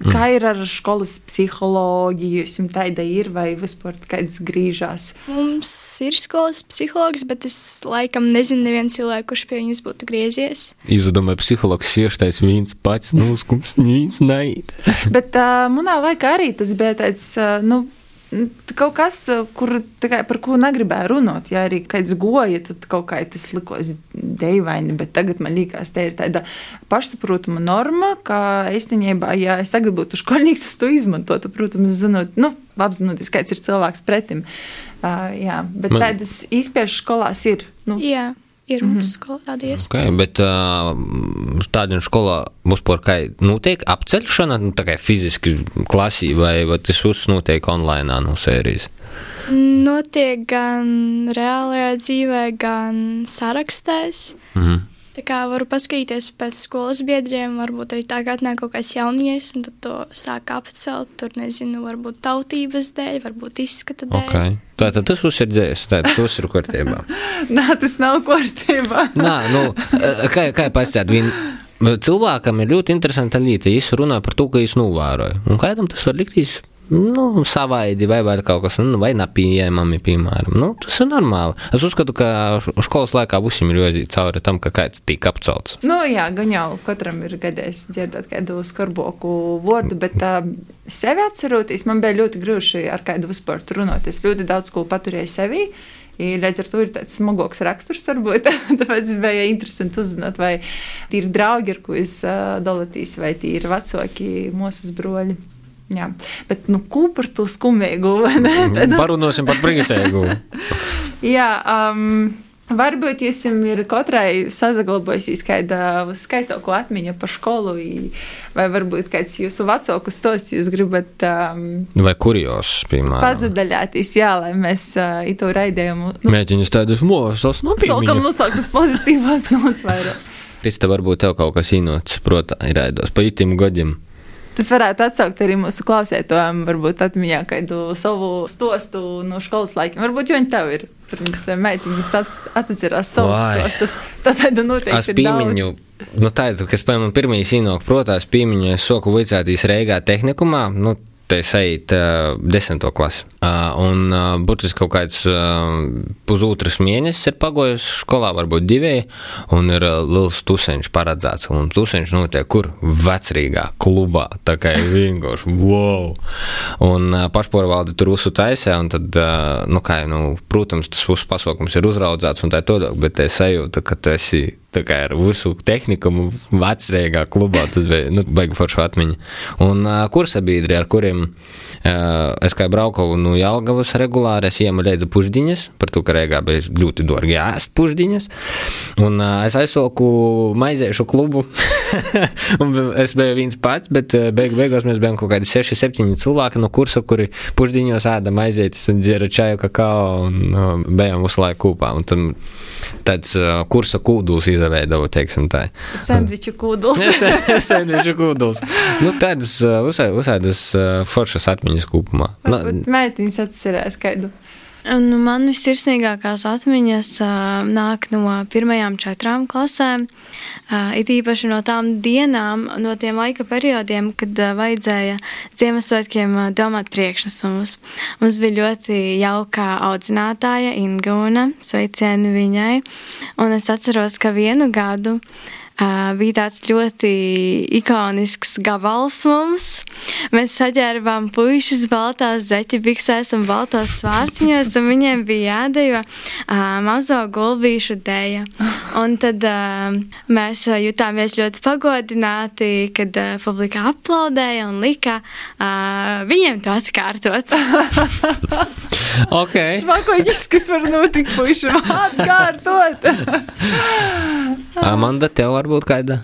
Kā ir ar skolas psiholoģiju? Jums tāda ir vai vispār kādas grīžās? Mums ir skolas psihologs, bet es laikam nezinu nevienu cilvēku, kurš pie viņas būtu griezies. Izdomāju, psihologs ieštais viens pats noskums, viens nait. Bet uh, manā laikā arī tas bija tāds, uh, nu, kaut kas, kur, kā, par ko negribēju runāt. Ja arī kāds goja, tad kaut kā tas likās deivaini, bet tagad man liekas, tā ir tāda pašsaprotama norma, ka īstenībā, ja es tagad būtu skolnieks, es to izmantotu, protams, zinot, nu, apzinoties, kāds ir cilvēks pretim. Uh, jā, bet man... tādas izpiešu skolās ir. Nu, jā. Ir mums mm -hmm. skolā tāda iespēja. Okay, bet uh, tādā skolā mums par kā notiek apceļšana, nu, tā kā fiziski klasī, vai, vai tas viss notiek online no sērijas? Notiek gan reālajā dzīvē, gan sarakstēs. Mm -hmm. Tā kā varu paskatīties pēc skolas biedriem, varbūt arī tā kā atnāk kaut kāds jaunies, un tad to sāk apcelt, tur nezinu, varbūt tautības dēļ, varbūt izskata dēļ. Okay. Tātad tas ir dzēs, tā tas ir kārtībā. [laughs] Nā, tas nav kārtībā. [laughs] Nā, nu, kā, kā pasēt, viņi cilvēkam ir ļoti interesanta lieta, ja viņš runā par to, ka viņš novēroja. Un kādam tas var liktīs nu, savaidi vai, vai kaut kas nu, nepieejami, piemēram. Nu, tas ir normāli. Es uzskatu, ka skolas laikā ir jāiziet cauri tam, ka kāds tika apcelts. Nu, jā, gan jau katram ir gadījis dzirdēt kādu skarboku vārdu, bet uh, sevi atceroties, man bija ļoti grūti ar kādu vispār runāt. Es ļoti daudz ko paturēju sevī. Līdz ar to ir tāds smagoks raksturs, varbūt. [laughs] Tāpēc bija interesanti uzzināt, vai tie ir draugi, ar ko es uh, dalīties, vai tie ir vecāki, mūsu broļi. Jā, bet nu, ko par to skumīgu? Parunāsim par priecīgu. [laughs] Jā, um, varbūt jums ir katrai saglabājusies kāda skaistāka atmiņa par skolu, vai varbūt kāds jūsu vecāku stosts jūs gribat. Um, vai kurjos, piemēram. Pazadaļāties, jā, lai mēs uh, itu raidījumu. Nu, Mēģinus tādus mūsos nopietnus. Sākam nosaukt uz pozitīvās nots vairāk. Krista, varbūt tev kaut kas īnots, protā, ir raidos pa itim godiem. Tas varētu atsaukt arī mūsu klausētājiem, varbūt atmiņā kādu savu stostu no skolas laikiem. Varbūt jau viņi tev ir. Pirms meitiņas atcerās savus stostus. Tā tāda noteikti ir pīmiņu. Nu, tā ir, kas, piemēram, pirmie īnok, protās, pīmiņu es soku vicētīs Reigā tehnikumā. Nu, te ejat uh, desmito klasi. Uh, un uh, burtiski kaut kāds uh, pusotras mēnesis ir pagojis skolā, varbūt divi, un ir uh, liels tuseņš paredzēts. Un tuseņš notiek kur? Vecrīgā klubā. Tā kā ir vienkārši wow! Un uh, pašpārvalde tur uzsutaisē, un tad, uh, nu kā, nu, protams, tas viss pasaukums ir uzraudzēts un tā tālāk, bet es sajūtu, ka tu esi tā kā ar visu tehniku, vecrīgā klubā. Tas bija nu, baigi forša atmiņa. Un uh, kursabiedri, ar kuriem uh, es kā braucu no Jālgavas regulāri, es līdzi pušdiņas, par to, ka Rīgā bija ļoti dārgi ēst pušdiņas. Un uh, es aizsoku maizēšu klubu. [laughs] [laughs] es biju viens pats, bet beig beigās mēs bijām kaut kādi 6, 7 cilvēki no kursa, kuri pušdiņos ēda maizētis un dzēra čaju, kakao un uh, bijām visu laiku kopā. Un tad tāds uh, kursa kūduls izveidoja, teiksim tā. Sandviču kūduls. [laughs] Sandviču kūduls. Nu, tādas uzsēdas foršas atmiņas kopumā. Meitiņas atcerēs kādu. Nu, man visirsnīgākās atmiņas uh, nāk no pirmajām četrām klasēm. Uh, it īpaši no tām dienām, no tiem laika periodiem, kad uh, vajadzēja Ziemassvētkiem uh, domāt priekšnesumus. Mums bija ļoti jauka audzinātāja Ingūna, sveicieni viņai. Un es atceros, ka vienu gadu uh, bija tāds ļoti ikonisks gabals mums. Mēs saģērbām puikas baltās zeķu biksēs un baltos svārciņos, un viņiem bija jādejo mazo gulbīšu dēja. Un tad mēs jutāmies ļoti pagodināti, kad publika aplaudēja un lika viņiem to atkārtot. [laughs] ok. Šmakoģis, kas var notikt puišam atkārtot. Amanda, tev varbūt kāda?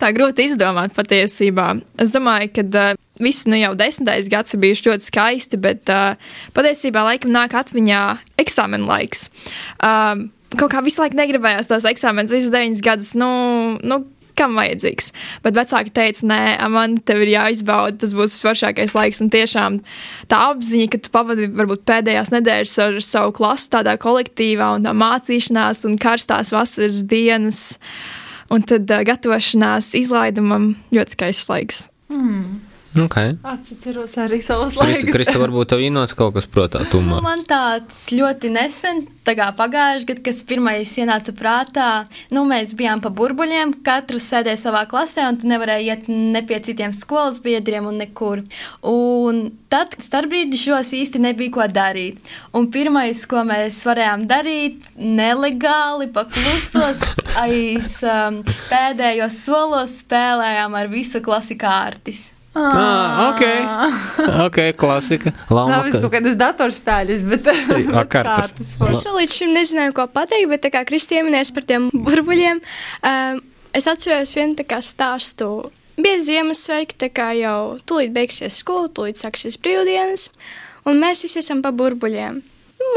Tā grūti izdomāt patiesībā. Es domāju, ka uh, visi nu, jau desmitais gads ir bijuši ļoti skaisti, bet uh, patiesībā laikam nāk atmiņā eksāmena laiks. Uh, kaut kā visu laiku negribējās tās eksāmenes, visas deviņas gadus. Nu, nu, kam vajadzīgs. Bet vecāki teica, nē, man te ir jāizbauda, tas būs visvaršākais laiks. Un tiešām tā apziņa, ka tu pavadi varbūt pēdējās nedēļas ar savu klasi tādā kolektīvā un tā mācīšanās un karstās vasaras dienas. Un tad uh, gatavošanās izlaidumam ļoti skaists laiks. Mm. Okay. Atceros arī savus laikus. Krista, varbūt tev īnots kaut kas prātā tumā. Man tāds ļoti nesen, tā kā pagājušajā gadā, kas pirmais ienāca prātā, nu, mēs bijām pa burbuļiem, katrs sēdēja savā klasē, un tu nevarēji iet ne pie citiem skolas biedriem un nekur. Un tad starpbrīdžos īsti nebija ko darīt. Un pirmais, ko mēs varējām darīt, nelegāli, paklusos, aiz um, pēdējos solos spēlējām ar visu klasi kārtis. Ah, ok. Ok, klasika. Lauma, Nav kaut kādas datorspēļas, bet [laughs] A, kartas. Es vēl līdz šim nezināju, ko pateikt, bet tā kā Kristija minēs par tiem burbuļiem, um, es atceros vienu tā kā stāstu. Bija Ziemassveiki, tā kā jau tūlīt beigsies skola, tūlīt sāksies brīvdienas, un mēs visi esam pa burbuļiem.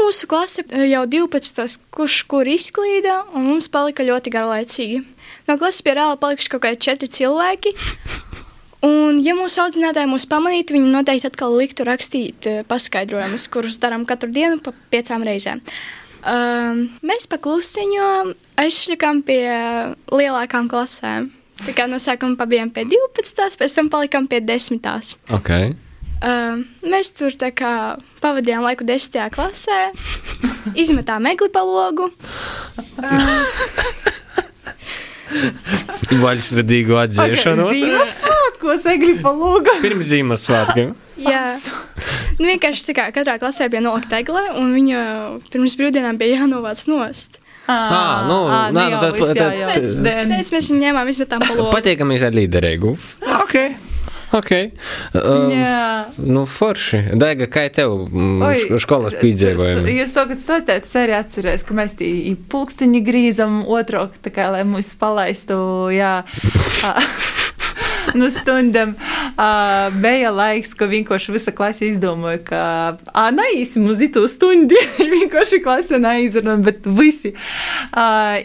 Mūsu klase eh, jau 12. kurš kur izklīda, un mums palika ļoti garlaicīgi. No klases pie rāla palikuši kaut kādi četri cilvēki. Un, ja mūsu audzinātāji mūs pamanītu, viņi noteikti atkal liktu rakstīt eh, paskaidrojumus, kurus darām katru dienu pa piecām reizēm. Um, mēs paklusiņo aizšļakām pie lielākām klasēm. Tā kā no sākuma pabijām pie 12, pēc tam palikām pie 10. Ok. Um, mēs tur kā pavadījām laiku 10. klasē, izmetām egli pa logu. [laughs] [laughs] Vaļsvedīgu atzīšanu. Ziemassvētkos egli pa lūgu. [laughs] Pirms Ziemassvētkiem. [laughs] Jā, nu, vienkārši tā kā katrā klasē bija nolikta egle, un viņa pirms brīvdienām bija jānovāc nost. Ā, nu, nā, nu, tad- tad- Pēc pēc mēs viņu ņēmām, izmetām pa logu. Patīkamies ar līderīgu. Ok. Um, Jā. nu, forši. Daiga, kā tev mm, Oi, skolas piedzīvojumi? Jūs sakat, stāstāt, es arī atceros, ka mēs tī pulksteņi grīzam otro, tā kā, lai mūs palaistu, jā. [laughs] [laughs] Nu, stundam uh, bija laiks, ka vienkārši visa klase izdomāja, ka ah, neiesim uz itu stundi. [laughs] vienkārši klase neizrunā, bet visi. Uh,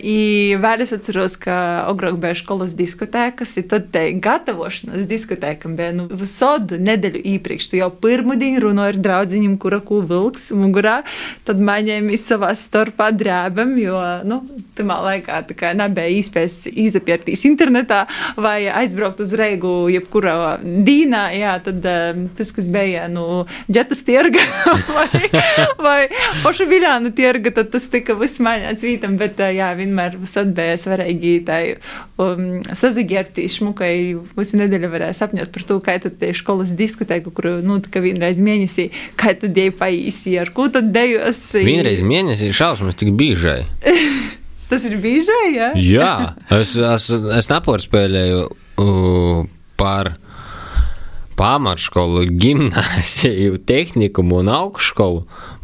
vēl es atceros, ka agrāk bija skolas diskotēkas, un tad te gatavošanās diskotēkam bija nu, sodu nedēļu iepriekš. Tu jau pirmdienu runāji ar draudziņiem, kura ko vilks mugurā, tad maņēmies savā starpā drēbam, jo, nu, tamā laikā tā kā nebija iespējas izapiertīs internetā vai aizbraukt uz Reigu jebkurā dīnā, jā, tad um, tas, kas bija, nu, džetas tirga [laughs] vai, vai pašu viļānu tirga, tad tas tika viss maņāts vītam, bet, uh, jā, vienmēr visad bija svarīgi tai um, sazagiertī šmukai visu nedēļu varēja sapņot par to, kā tad tie skolas diskotēku, kuru, nu, tā kā vienreiz mēnesī, kā tad jai paīsi, ar ko tad dejos. Vienreiz mēnesī šausmas tik bīžai. [laughs] Tas ir bīžai, jā? Jā, es, es, es neporspēlēju uh, par pamatskolu, gimnāziju, tehnikumu un augšskolu.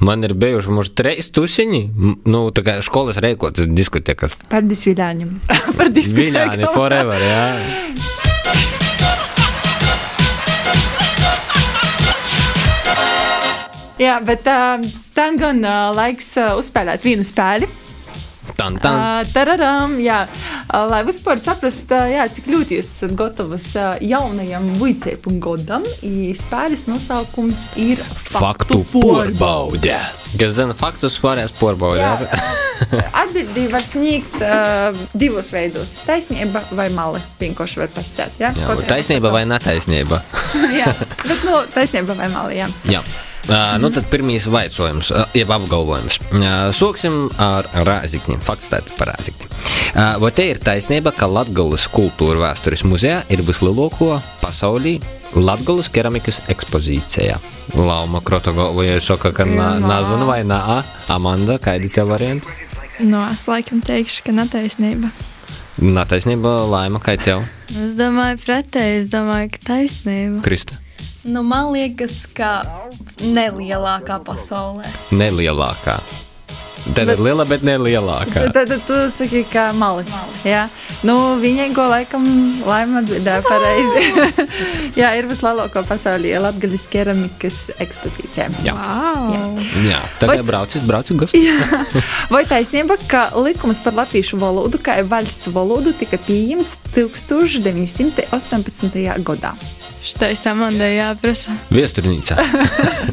Man ir bijuši mums trīs tusiņi, M- nu, tā kā skolas reikotas diskotekas. Paldies Viļāņam. Par diskotēku. Viļāni forever, jā. Jā, bet uh, tā gan uh, laiks uh, uzspēlēt vienu spēli. Tan, tan. Uh, tararam, jā, uh, lai vispār saprastu, uh, jā, cik ļoti jūs esat gatavas uh, jaunajam vicēpu godam, spēles nosaukums ir Faktu porbaude. Kas zina faktus, varēs porbaudīt. [laughs] Atbildi var sniegt uh, divos veidos - taisnība vai mali. Vienkārši var pasakāt. Jā, Jā, taisnība vai netaisnība? [laughs] jā, bet nu, taisnība vai mali. Jā. Jā. Uh, nu tad pirmīs vaicojums, uh, jeb apgalvojums. Uh, sāksim ar rāzikņiem. Fakts tāds par rāzikņiem. Uh, vai te ir taisnība, ka Latvijas kultūra vēstures muzejā ir vislielāko pasaulī Latvijas keramikas ekspozīcijā? Lauma Krotogalva, ja saka, ka na, Jā. nezinu vai nā, Amanda, kādi tie varianti? Nu, es laikam teikšu, ka netaisnība. Netaisnība, laima, kā tev, Es domāju, pretēji, es domāju, ka taisnība. Krista? Nu, man liekas, ka nelielākā pasaulē. Nelielākā. Tad ir liela, bet nelielākā. [laughs] Tad, tad tu saki, ka mali. Jā, nu, viņai go laikam laima atbildēja pareizi. [laughs] jā, ir vislielākā pasaulī Latvijas keramikas ekspozīcija. Jā. Wow! Jā, tagad brauciet, brauciet, gusti. [laughs] Vai taisnība, ka likums par latviešu valodu kā valsts valodu tika pieņemts 1918. gadā? Šitais Amandai jāprasa. Viesturnīcā.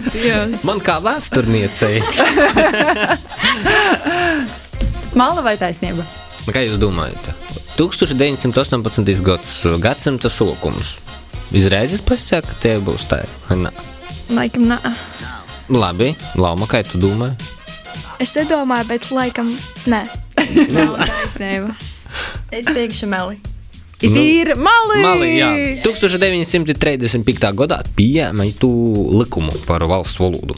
[laughs] Man kā vēsturniecei. [laughs] Mala vai taisnība? Kā jūs domājat? 1918. gads, gadsimta sākums. Izreizes pasaka, ka tie būs tā. vai nā? Laikam, nē. Labi, Lauma, kā tu domā? Es nedomāju, bet laikam nē. [laughs] Taisnība. Es teikšu meli. Ir mali! Mali, jā. 1935. gadā pieņēma tu likumu par valsts valodu.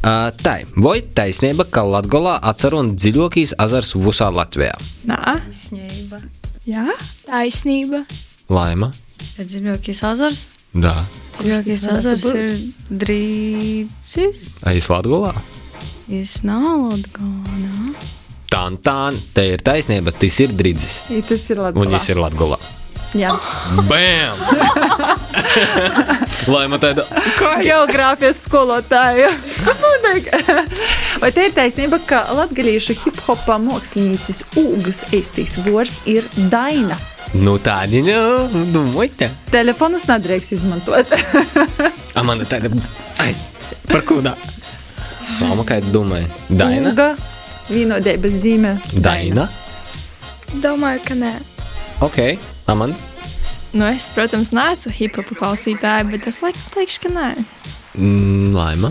Uh, tā ir. Vai taisnība, ka Latvijā atceros dziļākīs ezers visā Latvijā? Nē, Taisnība. jā. Taisnība. Laima? Dziļākais azars. Jā. Dziļākais azars ir drīzis. Aiz Latvijā? Es nav Latgona. Tā, tā, te ir taisnība, tas ir drīzis. I Tas ir labi. Un viņš ir Latvijā. Jā, Bam! [laughs] Laima tāda. geogrāfijas skolotāja. Kas notiek? Vai te ir taisnība, ka latgadījušu hip-hopā mākslinieces Ūgas eistīs vārds ir Daina? Nu tādi, nu, domāju, tā. Telefonus nedrīkst izmantot. [laughs] Amanda tāda. Ai, par kudā? Laima, kā tu domāji? Daina? Ūga, vienotības zīme. Daina? Domāju, ka nē. Ok, Amanda. Nu, es, protams, neesmu hip-hop klausītāja, bet es laikam teikšu, ka nē. Mm, Laima.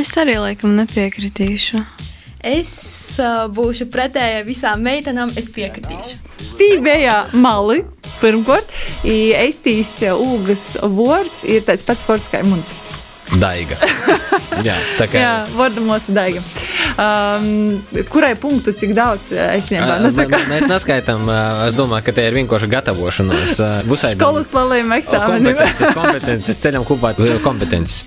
Es arī laikam nepiekritīšu. Es uh, būšu pretēji visām meitenām, es piekritīšu. Tī bija mali. Pirmkārt, eistīs Ūgas vārds ir tāds pats vārds kā mums. Daiga. [laughs] Jā, tā kā. Jā, vārda mūsu daiga. Um, kurai punktu, cik daudz es mē- nosakāt? Mēs neskaitām, es domāju, ka te ir vienkārši gatavošanās. Visai Skolas lalījuma eksāmeniem. kompetences, kompetences, ceļam kopā ar kompetences.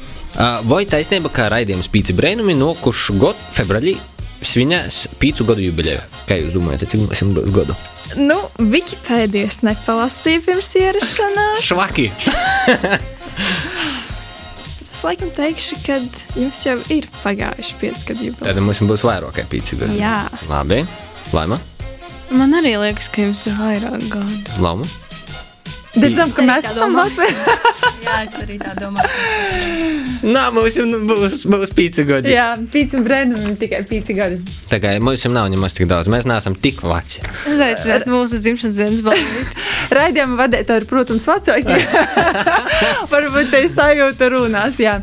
Vai taisnība, ka raidījums Pīci Brēnumi nokuši gadu februārī svinēs pīcu gadu jubileju? Kā jūs domājat, cik mums būs gadu? Nu, Wikipēdijas nepalasīju pirms ierašanās. Švaki! Es laikam teikšu, ka jums jau ir pagājuši 5 gadu jubileja. Tad mums būs vairāk gadu. Jā. Labi. Laima? Man arī liekas, ka jums ir vairāk gadu. Lauma? Dzirdam, ka mēs tā esam veci. [laughs] Jā, es arī tā domāju. Nā, mums jau nu būs, būs pīci gadi. Jā, pīci un brēnumi tikai pīci gadi. Tā kā mums jau nav nemaz tik daudz. Mēs neesam tik veci. Uzaicināt mūsu dzimšanas dienas balvu. Raidījuma vadītāji ir, protams, vecāki. [laughs] Varbūt te ir sajūta runās. Jā.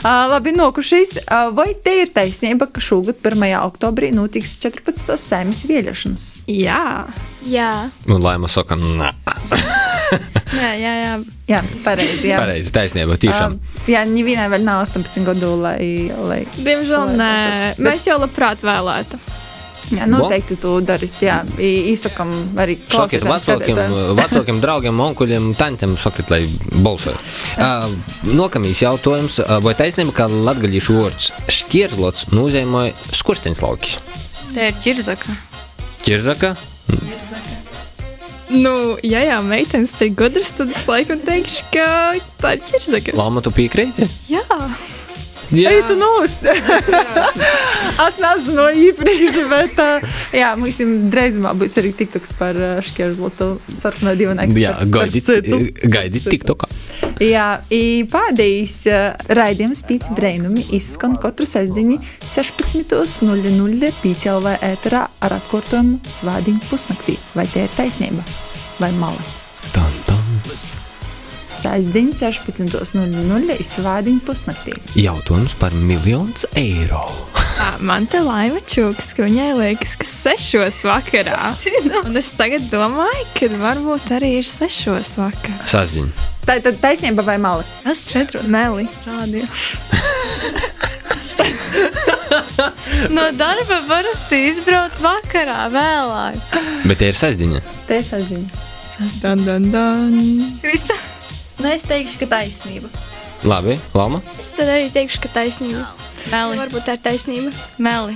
Uh, labi, nokušīs. Uh, vai te ir taisnība, ka šogad 1. oktobrī notiks 14. sēmas vēlēšanas? Jā. Jā. Un Laima saka, nē. [laughs] jā, jā, jā. Jā, pareizi. Jā. Pareizi, taisnība, tiešām. Um, jā, nevienai vēl nav 18 gadu, lai. lai Diemžēl lai nē. balsotu. Mēs jau labprāt vēlētu. Jā, noteikti to darat. Jā, I- īsakam arī Sakiet, klausītājiem, vecākiem, skatītājiem. [laughs] vecākiem draugiem, onkuļiem, tantiem, sakiet, lai balsoju. Uh, Nākamais jautājums. Uh, vai taisnība, ka latgaļīšu vārds šķierzlots nozīmē skursteņslaukis? Tā ir ķirzaka. Ķirzaka? Nu, ja jau meitenes ir gudras, tad es laikam teikšu, ka tā ir ķirzaka. Lama, tu piekrīti? Jā. Ej, tu nost! [laughs] es nezinu īpriekš, bet jā, mums drīzumā būs arī tiktoks par šķierzlotu sarkano divnieku. Jā, gaidiet, gaidiet TikTokā. Jā, i pēdējais raidījums Pīcis Brainumi izskan katru sestdienu 16.00 PCLV ēterā ar atkārtojumu svādiņu pusnaktī. Vai te ir taisnība? Vai mala? Sestdienu 16.00 svādiņu pusnaktī. Jautājums par miljonu eiro. Ā, [laughs] Man te laima čūks, ka viņai liekas, ka sešos vakarā. [laughs] Un es tagad domāju, ka varbūt arī ir sešos vakarā. Sasdiņa. Tā ir taisnība vai mala? Es četros Meli. strādāju. [laughs] no darba parasti izbrauc vakarā vēlāk. Bet tie ir sasdiņa. Te ir sestdiena. Dan, dan, dan. Krista? Nu, es teikšu, ka taisnība. Labi, Lama, Es tad arī teikšu, ka taisnība. Meli. Varbūt tā ir taisnība. Meli.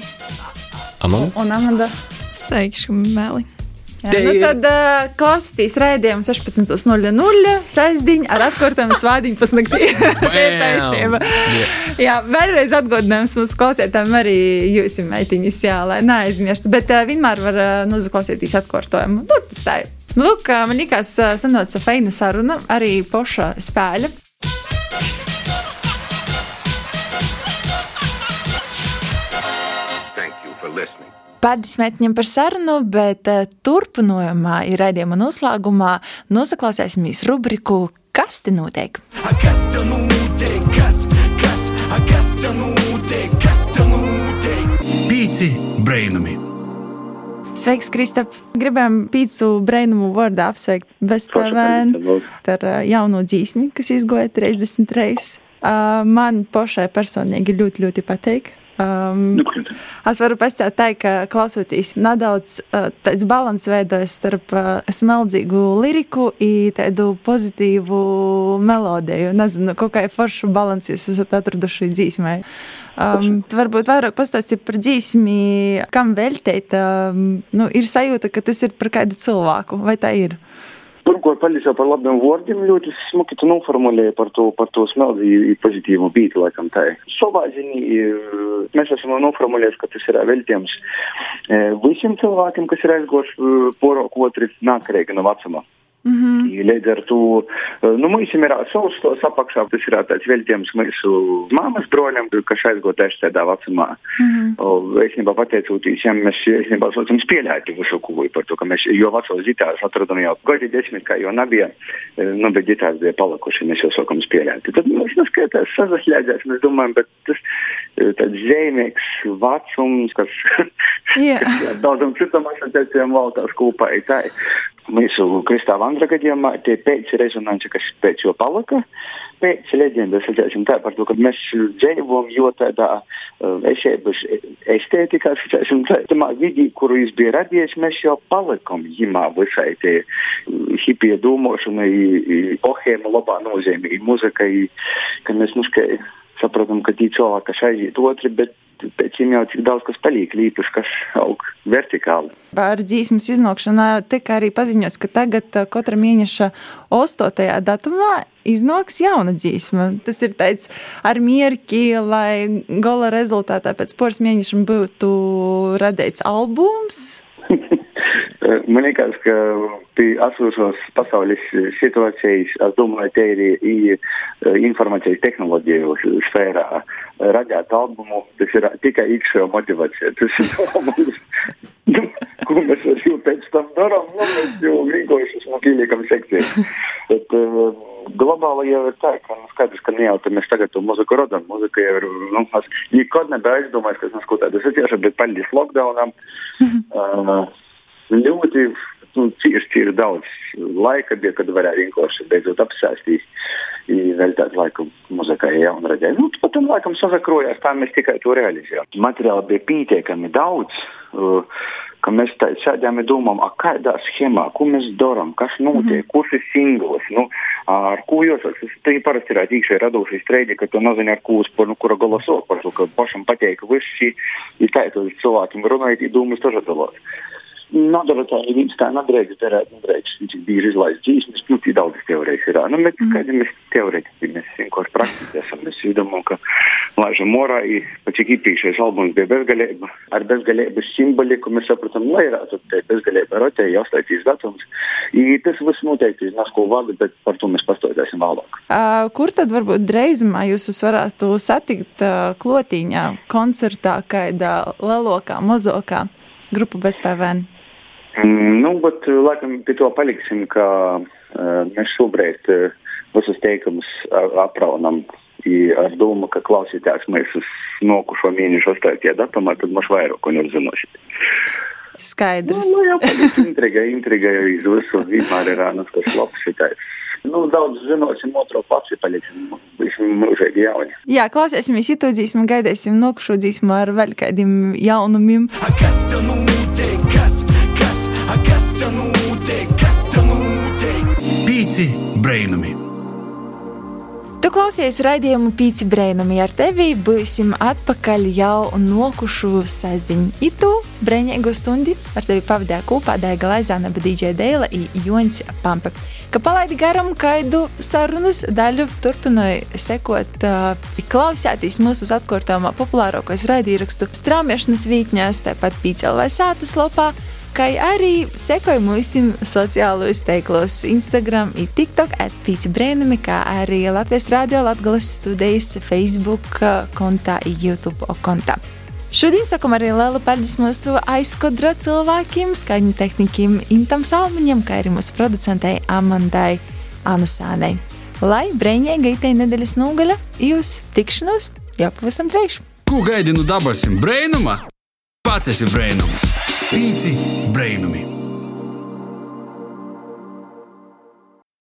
Amanda. Un Amanda. Es teikšu, meli. Jā, Te nu tad uh, klausīties raidījumu 16.00 sestdiņu ar atkārtojumu svādiņu pusnaktī. [laughs] Taisnība. Jā, vēlreiz atgādinājums mums klausītājiem arī jūs meitiņas, jā, lai neaizmirstu. Bet uh, vienmēr var uh, noklausīties atkārtojumu. Nu, tas tā ir. Nu, lūk, man likās sanāca feina saruna, arī poša spēļa. Thank you for listening. Paldies mētiņam par sarunu, bet turpinājumā ir raidījuma noslēgumā nosaklausīsimies rubriku Kas te notiek? Kas te notiek? Kas, kas, kas te notiek? Kas te notiek? Pīci brainami! Sveiks, Kristap! Gribējām pīcu brainumu vārdā apsveikt bez PVN ar uh, jauno dzīsmi, kas izgoja 30 reizes. Uh, man pašai personīgi ļoti, ļoti patīk. Um, es varu pastāstīt, tā, ka klausoties nedaudz uh, tāds līdzsvars veidojas starp uh, smeldzīgu liriku un tādu pozitīvu melodiju. Nezinu, kā foršu līdzsvaru jūs esat atraduši dzīsmē. Um, varbūt vairāk pastāstīt par dzīsmi, kam veltīt. Um, nu, ir sajūta, ka tas ir par kādu cilvēku, vai tā ir? Pirmkārt, paldies par labiem vārdiem. Ļoti smuki tu noformulēji par to, par to smeldzi pozitīvu bīti, laikam tā. Savā ziņā mēs esam noformulējuši, ka tas ir veltījums visiem cilvēkiem, kas ir aizgoši porok otri nākarīgi no vecuma. -hmm. Līdz ar to nu, mums ir savs tos apakšā. Tas ir tāds veltījums mūsu māmas broļam, kas aizgāja tieši tādā vecumā. -hmm. Es nebā pateicoties viņam, mēs esam saucam spēlēti visu kūju par to, ka mēs jo vecos ģitāras atradām jau gadi desmit, kā jau nebija, nu, bet ģitāras bija palikuši, mēs jau sākam spēlēt. Tad mēs neskaitās sazaslēdzēs, mēs domājam, bet tas tāds zīmīgs vecums, kas, yeah. kas daudzam citam asociācijām valtās kopā ir tā. Mūsu Kristāla Andra gadījumā tie pēc rezonanci, kas pēc jo palika, pēc leģendas, sacēsim tā par to, ka mēs dzīvojam jo tādā uh, esēbas estētikā, sacēsim tā, tamā vidī, kuru jūs bija radies, mēs jau palikam jimā visai tie hipija domāšana, ohēma labā nozīmē, muzika, ka mēs muskai saprotam, ka tie cilvēki, kas aiziet otri, bet pēc tam jau cik daudz kas paliek līpus, kas aug vertikāli. Par dzīsmas iznākšanā tika arī paziņots, ka tagad katra mēneša 8. datumā iznāks jauna dzīsma. Tas ir tāds ar mierki, lai gala rezultātā pēc poras mēnešiem būtu radīts albums. [laughs] Man liekas, ka pie esošos pasaules situācijas, es domāju, te ir informācijas tehnoloģiju sfērā radīt albumu. Tas ir tikai iekšējā motivācija. Tas ir mums, nu, ko mēs jau pēc tam darām. Nu, mēs jau vienkārši esam ieliekam sekciju. Bet uh, globāli jau ir tā, ka nu, skaidrs, ka ne jau mēs tagad to muziku radām. Muzika jau ir, nu, es nekad nebiju aizdomājis, ka es nesko tādu satiešu, bet paldies lockdownam. Uh, ļoti nu, cieši, cieši daudz laika bija, kad varēja vienkārši beidzot apsēstīt. Veltīt laiku muzikai, ja un redzēt, nu, pat tam laikam sazakrojās, tā mēs tikai to realizējām. Materiāli bija pietiekami daudz, uh, ka mēs tā sēdējām un domājām, kādā schēmā, ko mēs darām, kas notiek, mm -hmm. kurš ir singls, nu, ar ko jūs esat. Tā parasti ir iekšēji radošais streidi, ka tu nezini, ar ko uz nu, kura galasot par to, ka pašam patīk šī, ja tā ir cilvēkiem runājot, domājas, tas ir dalās. Nodaļotāji viņas tā nedrīkst darīt, nedrīkst cik bieži izlaist dzīsmes, nu, tik daudz teorējas ir. Nu, bet, mm. kādi mēs teorētiski, mēs vienkārši praktiski esam, mēs domājam, ka laižam morā, pat cik īpašais albums bija bezgalība, ar bezgalības simboliku mēs sapratam, lai ir tā bezgalība rotē, jāslēdzīs datums. I tas viss noteikti ir nasko vada, bet par to mēs pastāvēsim vēlāk. Uh, kur tad varbūt dreizumā jūs varētu satikt uh, klotīņā, koncertā, kādā lelokā, mozokā grupu bez PVN? Mm, nu, bet laikam pie to paliksim, ka uh, mēs šobrīd uh, visus teikumus apraunam ar domu, ka klausītājs mēs uz nokušo mēnešu 8. datumā, tad mums vairāk ko neuzzinošat. Skaidrs. Nu, nu, jā, intriga, intriga jau iz visu vienmēr ir ānas, kas labs šitais. Nu, daudz zinosim, otro paši paliksim, būsim mūžīgi jauni. Jā, klausēsimies itūdzīsim, gaidēsim nokušodzīsim ar vēl kādiem jaunumiem. Kas te notiek, Pīci brainami! Tu klausies raidījumu Pīci Brēnumi ar tevi. Būsim atpakaļ jau nokušu saziņu. Itu brēņēgu stundi ar tevi pavadīja kopā Daiga Laizāna, DJ Deila un Jons Pampa. Ka palaidi garam kaidu sarunas daļu, turpināja sekot, uh, klausēties mūsu atkārtojumā populārākais raidīrakstu strāmiešanas vītņās, tāpat Pīcelvai sātas lopā kā arī sekoju mūsu sociālajos teiklos, Instagram, TikTok, atpīci brēnumi, kā arī Latvijas Rādio Latgales studijas Facebook kontā, YouTube kontā. Šodien sakam arī lielu paldies mūsu aizkodra cilvēkiem, skaņu tehnikiem Intam Salmiņam, kā arī mūsu producentei Amandai Anusānei. Lai brīvīga itē nedēļas nogaļa, jūs tikšanos jau pavisam drīz! Ko gaidi no dabasim brēnuma? Pats esi brēnums. Pīci brēnumi!